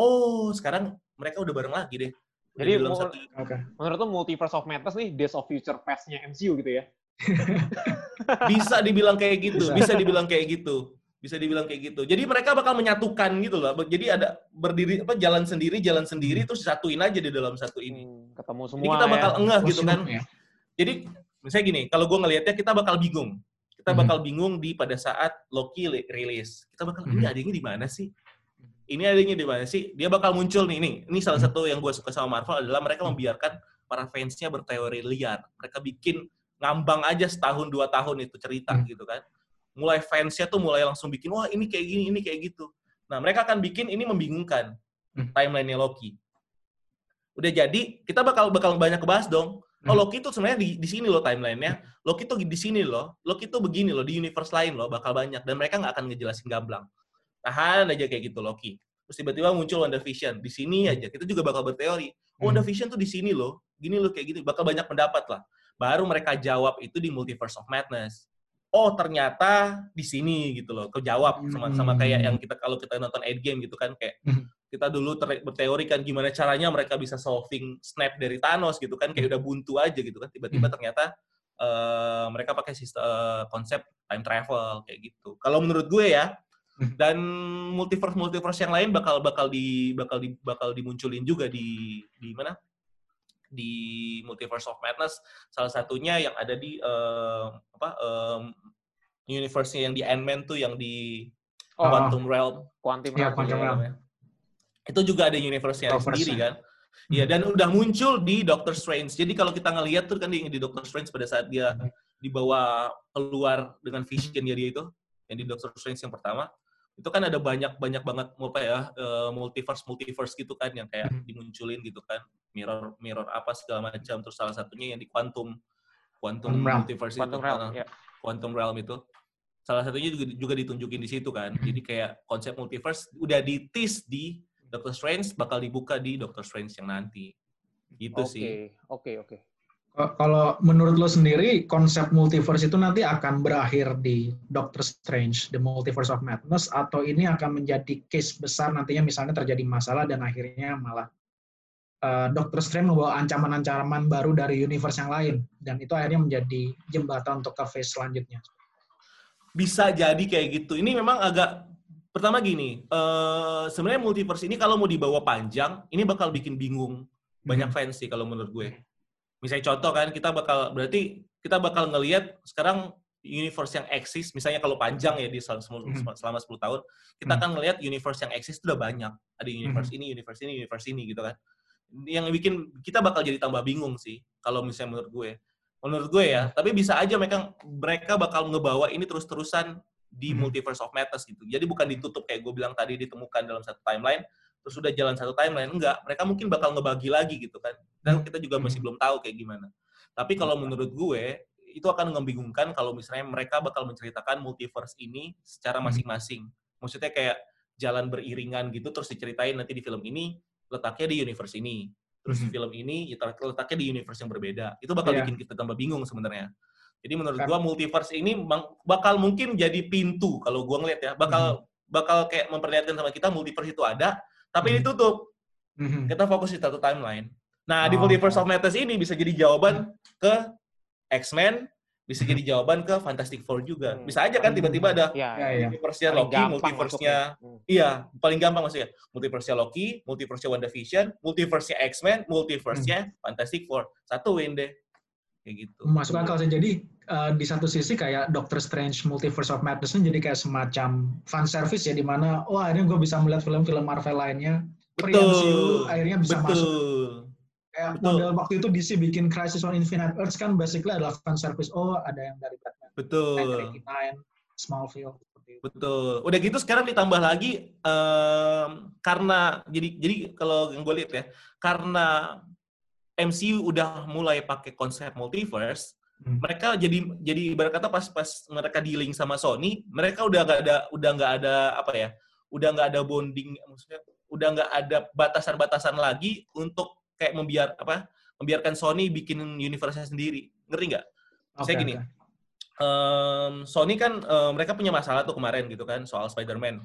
oh sekarang mereka udah bareng lagi deh. Jadi dalam satu... okay. menurut tuh Multiverse of Madness nih Days of Future Past-nya MCU gitu ya? bisa dibilang kayak gitu, bisa. bisa dibilang kayak gitu. Bisa dibilang kayak gitu. Jadi mereka bakal menyatukan gitu loh. Jadi ada berdiri apa jalan sendiri, jalan sendiri hmm. terus satuin aja di dalam satu ini. Hmm, ketemu semua. Jadi kita bakal ya. enggak gitu kan. Ya. Jadi misalnya gini, kalau gue ngelihatnya kita bakal bingung. Kita hmm. bakal bingung di pada saat Loki rilis. Kita bakal ini adanya di mana sih? Ini adanya di mana sih? Dia bakal muncul nih. Ini, ini salah satu yang gue suka sama Marvel adalah mereka membiarkan para fansnya berteori liar. Mereka bikin ngambang aja setahun dua tahun itu cerita hmm. gitu kan. Mulai fansnya tuh mulai langsung bikin wah ini kayak gini, ini kayak gitu. Nah mereka akan bikin ini membingungkan hmm. timelinenya Loki. Udah jadi kita bakal bakal banyak kebahas dong. Oh hmm. Loki itu sebenarnya di, di sini loh timelinenya. Loki tuh di sini loh. Loki tuh begini loh di universe lain loh bakal banyak dan mereka nggak akan ngejelasin gamblang. Tahan aja kayak gitu Loki. Terus tiba-tiba muncul WandaVision di sini aja. Kita juga bakal berteori. Oh, WandaVision tuh di sini loh. Gini loh kayak gini. Bakal banyak pendapat lah. Baru mereka jawab itu di Multiverse of Madness. Oh ternyata di sini gitu loh, kejawab sama sama kayak yang kita kalau kita nonton Endgame gitu kan kayak hmm. kita dulu ter, berteori kan gimana caranya mereka bisa solving snap dari Thanos gitu kan kayak udah buntu aja gitu kan tiba-tiba hmm. ternyata uh, mereka pakai sistem uh, konsep time travel kayak gitu. Kalau menurut gue ya hmm. dan multiverse multiverse yang lain bakal bakal di bakal di bakal dimunculin juga di di mana di Multiverse of Madness salah satunya yang ada di uh, apa um, universe yang di Ant-Man tuh yang di oh, Quantum Realm. Quantum ya, Realm. Quantum Realm. Itu juga ada universe-nya sendiri kan. Iya, dan udah muncul di Doctor Strange. Jadi kalau kita ngelihat tuh kan di, di Doctor Strange pada saat dia dibawa keluar dengan vision dia itu, yang di Doctor Strange yang pertama, itu kan ada banyak banyak banget apa ya uh, multiverse multiverse gitu kan yang kayak hmm. dimunculin gitu kan mirror mirror apa segala macam terus salah satunya yang di quantum quantum, multiverse quantum itu realm, ya. quantum realm itu salah satunya juga juga ditunjukin di situ kan jadi kayak konsep multiverse udah ditis di Doctor Strange bakal dibuka di Doctor Strange yang nanti gitu okay. sih oke okay, oke okay. Kalau menurut lo sendiri, konsep multiverse itu nanti akan berakhir di Doctor Strange, The Multiverse of Madness, atau ini akan menjadi case besar nantinya misalnya terjadi masalah dan akhirnya malah uh, Doctor Strange membawa ancaman-ancaman baru dari universe yang lain, dan itu akhirnya menjadi jembatan untuk ke phase selanjutnya. Bisa jadi kayak gitu. Ini memang agak pertama gini, uh, sebenarnya multiverse ini kalau mau dibawa panjang, ini bakal bikin bingung banyak hmm. fans sih kalau menurut gue misalnya contoh kan kita bakal berarti kita bakal ngelihat sekarang universe yang eksis misalnya kalau panjang ya di selama, hmm. selama 10 tahun kita hmm. akan ngelihat universe yang eksis itu udah banyak ada universe hmm. ini universe ini universe ini gitu kan yang bikin kita bakal jadi tambah bingung sih kalau misalnya menurut gue menurut gue ya tapi bisa aja mereka mereka bakal ngebawa ini terus-terusan di multiverse of madness gitu jadi bukan ditutup kayak gue bilang tadi ditemukan dalam satu timeline terus sudah jalan satu timeline enggak mereka mungkin bakal ngebagi lagi gitu kan dan kita juga masih hmm. belum tahu kayak gimana tapi kalau iya. menurut gue itu akan membingungkan kalau misalnya mereka bakal menceritakan multiverse ini secara hmm. masing-masing maksudnya kayak jalan beriringan gitu terus diceritain nanti di film ini letaknya di universe ini terus di hmm. film ini ya letaknya di universe yang berbeda itu bakal yeah. bikin kita tambah bingung sebenarnya jadi menurut kan. gue multiverse ini bakal mungkin jadi pintu kalau gue ngeliat ya bakal bakal kayak memperlihatkan sama kita multiverse itu ada tapi hmm. ditutup. Hmm. Kita fokus di satu timeline. Nah, oh, di Multiverse of Madness ini bisa jadi jawaban ke X-Men, bisa jadi jawaban ke Fantastic Four juga. Hmm. Bisa aja kan tiba-tiba ada ya, ya, multiverse-nya Loki, multiverse-nya hmm. iya, paling gampang maksudnya. Multiverse-nya Loki, multiverse-nya WandaVision, multiverse-nya X-Men, multiverse-nya hmm. Fantastic Four. Satu win deh. Kayak gitu. Masuk akal sih. Jadi uh, di satu sisi kayak Doctor Strange Multiverse of Madness jadi kayak semacam fan service ya di mana oh akhirnya gue bisa melihat film-film Marvel lainnya. Betul. akhirnya bisa Betul. masuk. Kayak Betul. model waktu itu DC bikin Crisis on Infinite Earths kan basically adalah fan service. Oh ada yang dari Batman. Betul. Nine, Smallville. Betul. Udah gitu sekarang ditambah lagi um, karena jadi jadi kalau yang gue lihat ya karena MCU udah mulai pakai konsep multiverse. Mereka jadi jadi ibarat kata pas pas mereka dealing sama Sony, mereka udah nggak ada udah nggak ada apa ya, udah nggak ada bonding, maksudnya udah nggak ada batasan-batasan lagi untuk kayak membiar apa membiarkan Sony bikin universe sendiri, ngerti nggak? Okay, Saya gini, okay. um, Sony kan um, mereka punya masalah tuh kemarin gitu kan soal Spider-Man.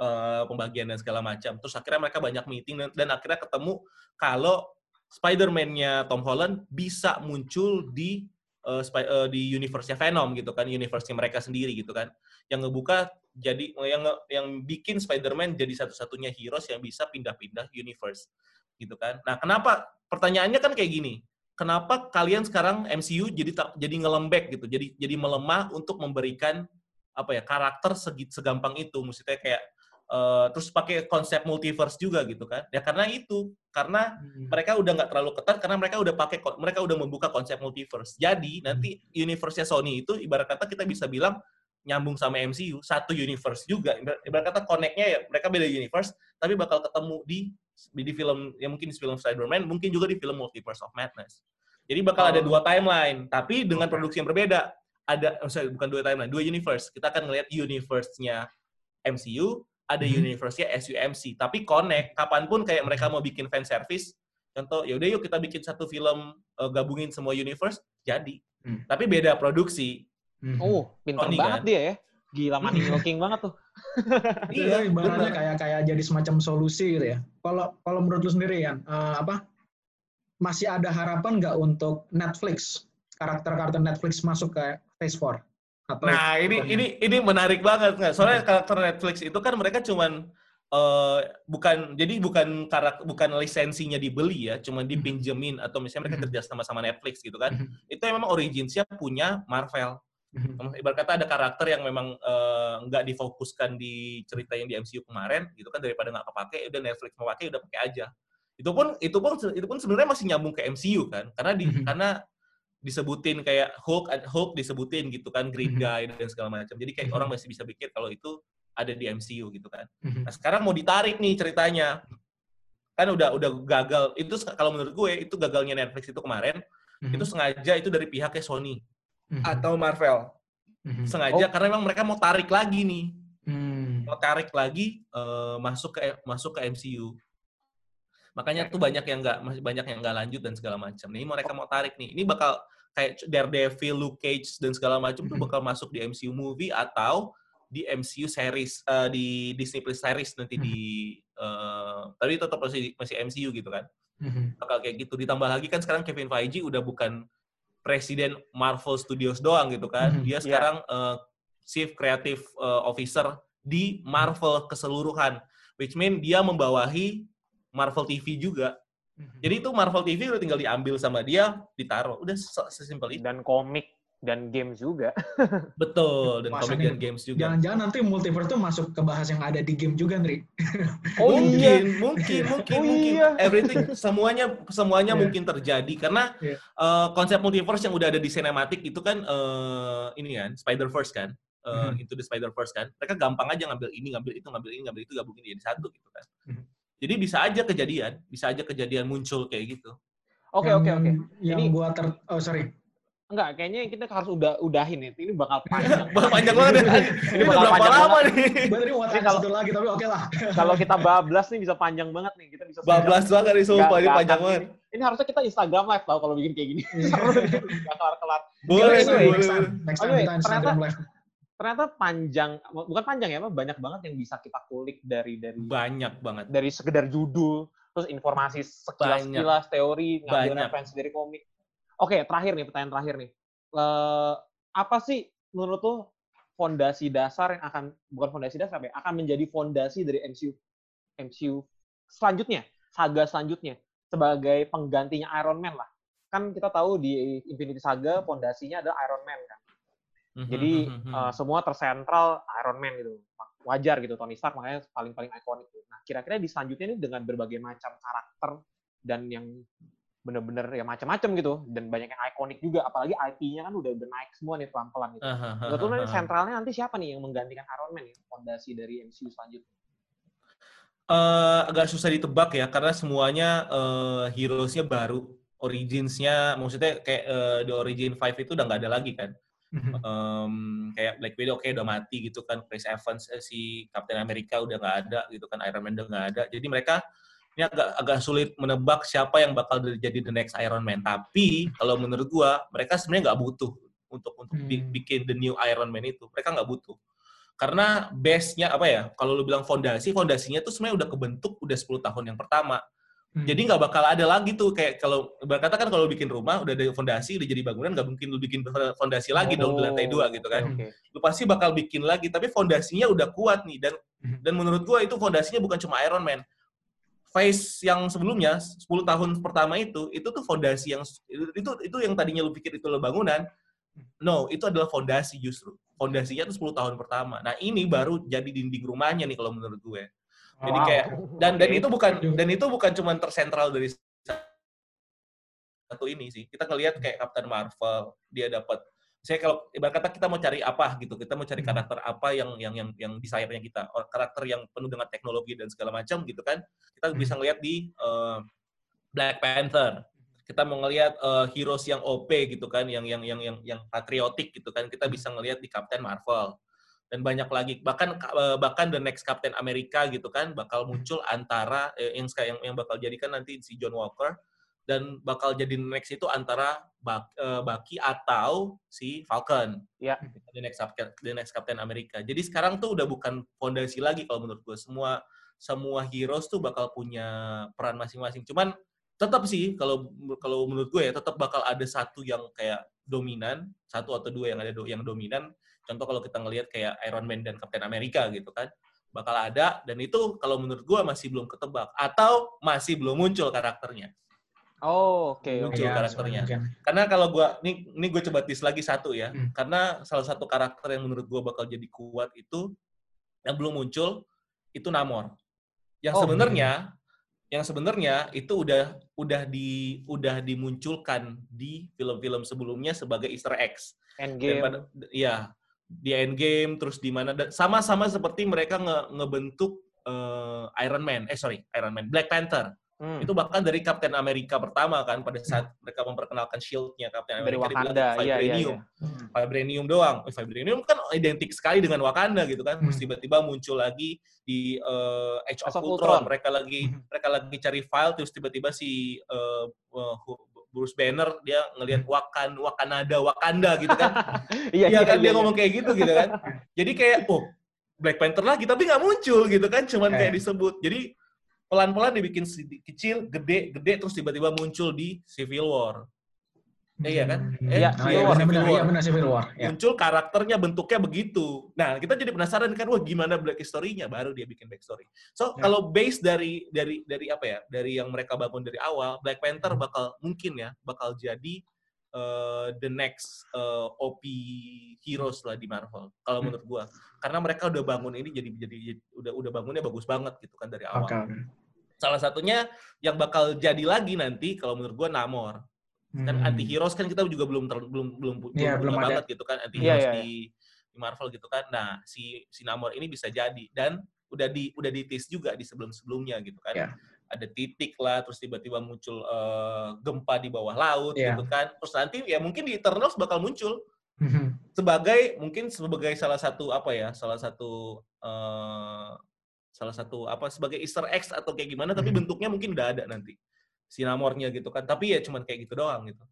uh, pembagian dan segala macam. Terus akhirnya mereka banyak meeting dan, dan akhirnya ketemu kalau Spider-Man-nya Tom Holland bisa muncul di uh, di universe-nya Venom gitu kan, universe-nya mereka sendiri gitu kan. Yang ngebuka jadi yang yang bikin Spider-Man jadi satu-satunya heroes yang bisa pindah-pindah universe gitu kan. Nah, kenapa pertanyaannya kan kayak gini. Kenapa kalian sekarang MCU jadi jadi ngelembek gitu, jadi jadi melemah untuk memberikan apa ya karakter segit segampang itu, maksudnya kayak Uh, terus pakai konsep multiverse juga gitu kan ya karena itu karena hmm. mereka udah nggak terlalu ketat karena mereka udah pakai mereka udah membuka konsep multiverse jadi hmm. nanti universe-nya Sony itu ibarat kata kita bisa bilang nyambung sama MCU satu universe juga ibarat kata connect-nya ya mereka beda universe tapi bakal ketemu di di film ya mungkin di film Spider-Man mungkin juga di film Multiverse of Madness jadi bakal oh. ada dua timeline tapi dengan produksi yang berbeda ada sorry, bukan dua timeline dua universe kita akan ngelihat universe-nya MCU ada hmm. universe-nya SUMC, tapi connect kapan pun kayak mereka mau bikin fan service, contoh ya udah yuk kita bikin satu film uh, gabungin semua universe, jadi. Hmm. Tapi beda produksi. Hmm. Oh, pintar Tony, banget kan? dia ya. Gila money milking banget tuh. iya, ibaratnya kayak kayak jadi semacam solusi gitu ya. Kalau kalau menurut lu sendiri ya, uh, apa masih ada harapan nggak untuk Netflix karakter-karakter Netflix masuk ke Phase 4? Atau nah ini ini ini menarik banget nggak? Soalnya karakter Netflix itu kan mereka cuman uh, bukan jadi bukan karakter bukan lisensinya dibeli ya, cuma hmm. dipinjemin atau misalnya mereka hmm. kerja sama sama Netflix gitu kan. Hmm. Itu memang originsnya punya Marvel. Ibarat kata ada karakter yang memang uh, nggak difokuskan di cerita yang di MCU kemarin gitu kan daripada nggak kepake udah Netflix mau pakai udah pakai aja. Itu pun itu pun itu pun sebenarnya masih nyambung ke MCU kan karena di karena disebutin kayak Hulk, Hulk disebutin gitu kan, Green mhm. Guy dan segala macam. Jadi kayak orang mhm. masih bisa pikir kalau itu ada di MCU gitu kan. Mhm. Nah sekarang mau ditarik nih ceritanya, kan udah udah gagal. Itu kalau menurut gue itu gagalnya Netflix itu kemarin, itu sengaja itu dari pihaknya Sony atau Marvel. Sengaja oh. karena memang mereka mau tarik lagi nih, hmm. mau tarik lagi uh, masuk ke masuk ke MCU. Makanya tuh banyak yang nggak masih banyak yang nggak lanjut dan segala macam. Ini mereka mau tarik nih. Ini bakal kayak Daredevil, Luke Cage dan segala macam tuh bakal masuk di MCU movie atau di MCU series uh, di Disney Plus series nanti di uh, tapi tetap masih masih MCU gitu kan. Bakal kayak gitu. Ditambah lagi kan sekarang Kevin Feige udah bukan presiden Marvel Studios doang gitu kan. Dia iya. sekarang uh, chief creative uh, officer di Marvel keseluruhan which mean dia membawahi Marvel TV juga. Mhm. Jadi itu Marvel TV udah tinggal diambil sama dia, ditaruh. Udah sesimpel itu. Dan komik dan games juga. Betul, dan komik dan games juga. Jangan-jangan nanti multiverse tuh masuk ke bahas yang ada di game juga, Nri. Oh mungkin, iya. mungkin, mungkin, oh, mungkin. Iya. Everything, semuanya semuanya yeah. mungkin terjadi. Karena yeah. Iya. uh, konsep multiverse yang udah ada di cinematic itu kan, uh, ini kan, Spider-Verse kan. Uh. Into the Spider-Verse kan. Mereka gampang aja ngambil ini, ngambil itu, ngambil ini, ngambil itu, gabungin jadi satu gitu kan. Mm-hmm. Jadi bisa aja kejadian, bisa aja kejadian muncul kayak gitu. Oke oke oke. Yang ini gua ter oh sorry. Enggak, kayaknya kita harus udah udahin nih. Ini bakal panjang. bakal panjang banget. Ya. ini bakal berapa panjang lama nih? Berarti mau ini kalau lagi tapi oke lah. kalau kita bablas nih bisa panjang banget nih. Kita bisa bablas banget nih sumpah ini panjang banget. Ini, ini harusnya kita Instagram live tau kalau bikin kayak gini. Enggak kelar-kelar. Boleh, boleh. Next time kita Instagram live ternyata panjang bukan panjang ya apa banyak banget yang bisa kita kulik dari dari banyak banget. dari sekedar judul terus informasi sekilas sekilas teori ngambil referensi dari komik. Oke terakhir nih pertanyaan terakhir nih. Uh, apa sih menurut tuh fondasi dasar yang akan bukan fondasi dasar ya akan menjadi fondasi dari MCU MCU selanjutnya saga selanjutnya sebagai penggantinya Iron Man lah. Kan kita tahu di Infinity Saga fondasinya adalah Iron Man kan Mhm, Jadi uh, semua tersentral Iron Man gitu. Wajar gitu Tony Stark makanya paling-paling ikonik. Gitu. Nah, kira-kira di selanjutnya ini dengan berbagai macam karakter dan yang bener-bener ya macam-macam gitu dan banyak yang ikonik juga apalagi IP-nya kan udah naik semua nih pelan-pelan gitu. Sebetulnya sentralnya nanti siapa nih yang menggantikan Iron Man nih fondasi dari MCU selanjutnya? Uh, agak susah ditebak ya karena semuanya uh, heroes-nya baru, origins-nya maksudnya kayak uh, the origin 5 itu udah nggak ada lagi kan um, kayak Black Widow oke okay, udah mati gitu kan Chris Evans eh, si Captain America udah nggak ada gitu kan Iron Man udah nggak ada jadi mereka ini agak agak sulit menebak siapa yang bakal jadi the next Iron Man tapi kalau menurut gua mereka sebenarnya nggak butuh untuk untuk hmm. bikin the new Iron Man itu mereka nggak butuh Karena base-nya apa ya? Kalau lu bilang fondasi, fondasinya tuh sebenarnya udah kebentuk udah 10 tahun yang pertama. Hmm. Jadi nggak bakal ada lagi tuh kayak kalau berkata kan kalau bikin rumah udah ada fondasi udah jadi bangunan nggak mungkin lu bikin fondasi lagi oh, dong di lantai dua gitu kan. Okay. Lu pasti bakal bikin lagi tapi fondasinya udah kuat nih dan hmm. dan menurut gua itu fondasinya bukan cuma Iron Man. Phase yang sebelumnya 10 tahun pertama itu itu tuh fondasi yang itu itu yang tadinya lu pikir itu lo bangunan. No, itu adalah fondasi justru. Fondasinya tuh 10 tahun pertama. Nah, ini baru jadi dinding rumahnya nih kalau menurut gue. Jadi kayak dan dan itu bukan dan itu bukan cuma tersentral dari satu ini sih. Kita ngelihat kayak Captain Marvel, dia dapat saya kalau ibarat kata kita mau cari apa gitu, kita mau cari hmm. karakter apa yang yang yang yang di sayapnya kita, karakter yang penuh dengan teknologi dan segala macam gitu kan. Kita hmm. bisa ngelihat di uh, Black Panther. Kita mau ngelihat uh, heroes yang OP gitu kan, yang yang yang yang yang patriotik gitu kan. Kita bisa ngelihat di Captain Marvel dan banyak lagi bahkan eh, bahkan the next Captain America gitu kan bakal muncul antara eh, yang yang yang bakal jadikan nanti si John Walker dan bakal jadi next itu antara Bak, eh, Baki atau si Falcon. Ya. The next Captain the next Captain America. Jadi sekarang tuh udah bukan fondasi lagi kalau menurut gue semua semua heroes tuh bakal punya peran masing-masing. Cuman tetap sih kalau kalau menurut gue ya tetap bakal ada satu yang kayak dominan, satu atau dua yang ada do, yang dominan Contoh kalau kita ngelihat kayak Iron Man dan Captain America gitu kan, bakal ada dan itu kalau menurut gue masih belum ketebak atau masih belum muncul karakternya. Oh, oke. Okay, muncul okay. karakternya. Okay. Karena kalau gue, ini, ini gue coba tis lagi satu ya. Hmm. Karena salah satu karakter yang menurut gue bakal jadi kuat itu yang belum muncul itu Namor. Yang oh, sebenarnya, hmm. yang sebenarnya itu udah udah di udah dimunculkan di film-film sebelumnya sebagai Easter eggs. Endgame. Iya, di Endgame terus di mana sama-sama seperti mereka nge ngebentuk uh, Iron Man eh sorry Iron Man Black Panther hmm. itu bahkan dari Captain America pertama kan pada saat mereka memperkenalkan shieldnya Captain America dari Wakanda iya, iya, iya. Hmm. vibranium doang eh, vibranium kan identik sekali dengan Wakanda gitu kan terus hmm. tiba-tiba muncul lagi di uh, Age of, of Ultron. Ultron mereka lagi hmm. mereka lagi cari file terus tiba-tiba si uh, uh, Bruce Banner dia ngelihat. Wakan Wakanada Wakanda gitu kan iya, iya kan iya, dia iya. ngomong kayak gitu gitu kan jadi kayak oh Black Panther lagi tapi nggak muncul gitu kan cuman kayak disebut jadi pelan-pelan dibikin kecil gede gede terus tiba-tiba muncul di Civil War iya kan? Eh, iya, oh, iya, benar, benar, iya, benar Civil War. Ya. Muncul karakternya bentuknya begitu. Nah, kita jadi penasaran kan, wah gimana black story-nya? Baru dia bikin back story. So, ya. kalau base dari dari dari apa ya? Dari yang mereka bangun dari awal, Black Panther hmm. bakal mungkin ya, bakal jadi uh, the next uh, eh, OP heroes lah di Marvel. Kalau hmm. menurut gua, karena mereka udah bangun ini jadi jadi udah udah bangunnya bagus banget gitu kan dari awal. Okay. Salah satunya yang bakal jadi lagi nanti kalau menurut gua Namor kan hmm. anti heroes kan kita juga belum ter, belum belum yeah, belum, belum banget gitu kan anti iya, heroes yeah, yeah, di, di Marvel gitu kan nah si si Namor ini bisa jadi dan udah di udah ditis juga di sebelum sebelumnya gitu kan yeah. ada titik lah terus tiba-tiba muncul uh, gempa di bawah laut yeah. gitu kan terus nanti ya mungkin di Eternals bakal muncul hmm. sebagai mungkin sebagai salah satu apa ya salah satu uh, salah satu apa sebagai Easter eggs atau kayak gimana tapi hmm. bentuknya mungkin udah ada nanti sinamornya gitu kan. Tapi ya cuman kayak gitu doang gitu.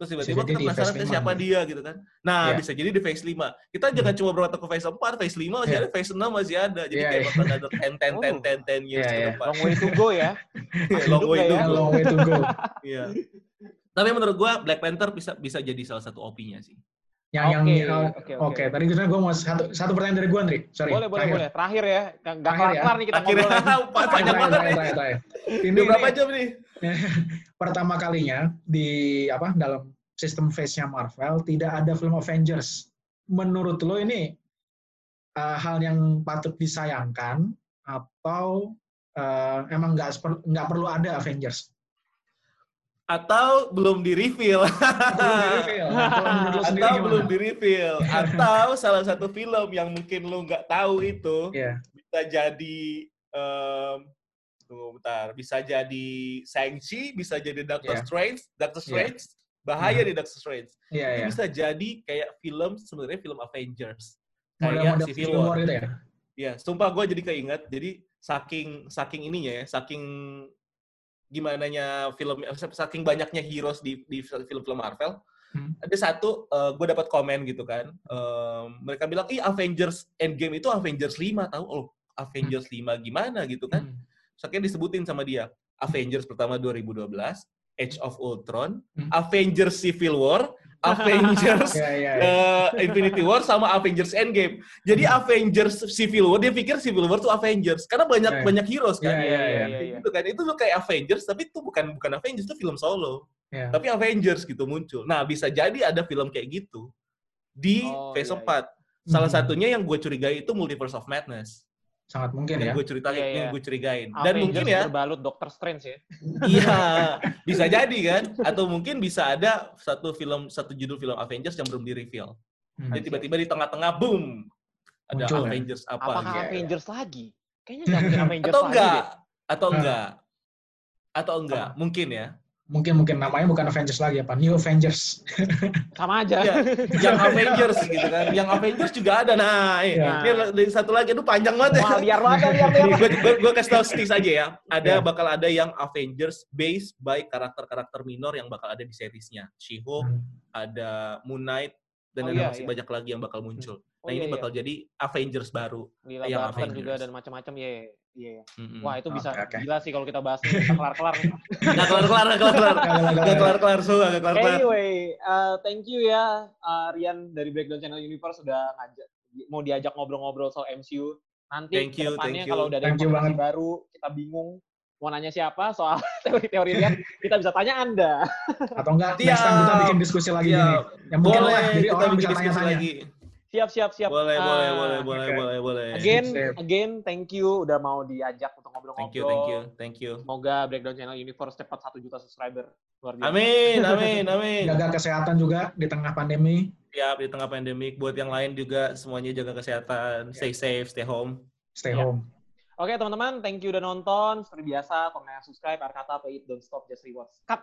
Terus tiba-tiba kita penasaran ke siapa dia gitu kan. Nah, yeah. bisa jadi di phase 5. Kita hmm. jangan cuma berkata ke phase 4, phase 5 masih yeah. ada, phase 6 masih ada. Jadi yeah, kayak yeah. bakal ada 10, 10, 10, 10, 10 years yeah, ke depan. Long way to go ya. long way to go. Long way to go. Iya. Tapi menurut gua Black Panther bisa bisa jadi salah satu OP-nya sih. Yang okay, yang oke okay, okay. okay. tadi sebenarnya gue mau satu satu pertanyaan dari gue Andri. Sorry. Boleh boleh boleh. Terakhir ya. Gak kelar ya. nih kita Akhirnya, ngobrol. Panjang banget nih. Ini berapa jam nih? Pertama kalinya di apa dalam sistem phase-nya Marvel tidak ada film Avengers. Menurut lo ini uh, hal yang patut disayangkan atau uh, emang nggak nggak perlu ada Avengers? Atau belum di reveal atau belum di reveal atau salah satu film yang mungkin lu nggak tahu itu yeah. bisa jadi um, tunggu bentar bisa jadi Shang-Chi bisa jadi Doctor yeah. Strange Doctor iya. Strange yeah. bahaya yeah. di Doctor Strange yeah, yeah. bisa jadi kayak film sebenarnya film Avengers kayak Civil War, War gitu ya Ya, sumpah gue jadi keinget. Jadi saking saking ininya ya, saking gimana nya film saking banyaknya heroes di di film-film Marvel Hmm. Ada satu, uh, gue dapat komen gitu kan. Um, mereka bilang, ih Avengers Endgame itu Avengers 5 tahu? Oh, Avengers hmm. 5 gimana gitu kan? Hmm. Soalnya disebutin sama dia. Avengers pertama 2012, Age of Ultron, hmm. Avengers Civil War, Avengers yeah, yeah, yeah. Uh, Infinity War sama Avengers Endgame. Jadi hmm. Avengers Civil War dia pikir Civil War tuh Avengers karena banyak yeah. banyak heroes kan. Yeah, yeah, yeah, yeah, Itu kan itu tuh kayak Avengers tapi itu bukan bukan Avengers itu film solo. Yeah. Tapi Avengers gitu muncul. Nah, bisa jadi ada film kayak gitu di oh, Phase yeah, 4. Yeah. Salah hmm. satunya yang gue curigai itu Multiverse of Madness sangat mungkin yang ya. Gue ceritain, yeah, yang iya. gue curigain. Dan mungkin ya. Berbalut Doctor Strange ya. iya, bisa jadi kan? Atau mungkin bisa ada satu film, satu judul film Avengers yang belum di reveal. Hmm. Jadi tiba-tiba di tengah-tengah, boom, ada Muncul, ya? Avengers ya? apa? Apakah gitu. Avengers lagi? Kayaknya nggak mungkin Avengers Atau enggak? Lagi Atau enggak? Atau enggak? Mungkin ya mungkin mungkin namanya bukan Avengers lagi apa New Avengers sama aja ya, yang Avengers gitu kan yang Avengers juga ada nah ya. ini satu lagi itu panjang banget Wah, biar banget biar gue gue kasih tau stis aja ya ada ya. bakal ada yang Avengers based by karakter-karakter minor yang bakal ada di seriesnya She-Hulk hmm. ada Moon Knight dan oh, ada iya, masih iya. banyak lagi yang bakal muncul Oh, nah iya, ini bakal iya. jadi Avengers baru. Lila yang Avengers juga dan macam-macam ya. Iya. Yeah. Mm-hmm. Wah itu bisa okay, okay. gila sih kalau kita bahas ini kelar-kelar. Gak kelar-kelar, gak kelar-kelar. Gak kelar-kelar, so gak kelar-kelar. Anyway, uh, thank you ya uh, Rian dari Breakdown Channel Universe sudah ngajak mau diajak ngobrol-ngobrol soal MCU. Nanti thank you, kalau udah ada informasi baru, kita bingung mau nanya siapa soal teori-teori Rian, kita bisa tanya Anda. Atau enggak, next time kita bikin diskusi lagi ini. Yang mungkin Boleh, orang bisa tanya-tanya. Lagi. Siap, siap, siap. Boleh, uh, boleh, boleh, boleh, okay. boleh, boleh. Again, again, thank you udah mau diajak untuk ngobrol-ngobrol. Thank you, thank you, thank you. Semoga Breakdown Channel Universe cepat satu juta subscriber. Luar biasa. Amin, amin, amin. Jaga kesehatan juga di tengah pandemi. Siap, di tengah pandemi. Buat yang lain juga semuanya jaga kesehatan. Stay safe, stay home. Stay yeah. home. Oke, teman-teman, thank you udah nonton. Seperti biasa, komen, subscribe, kata, pay it, don't stop, just rewards. Cut!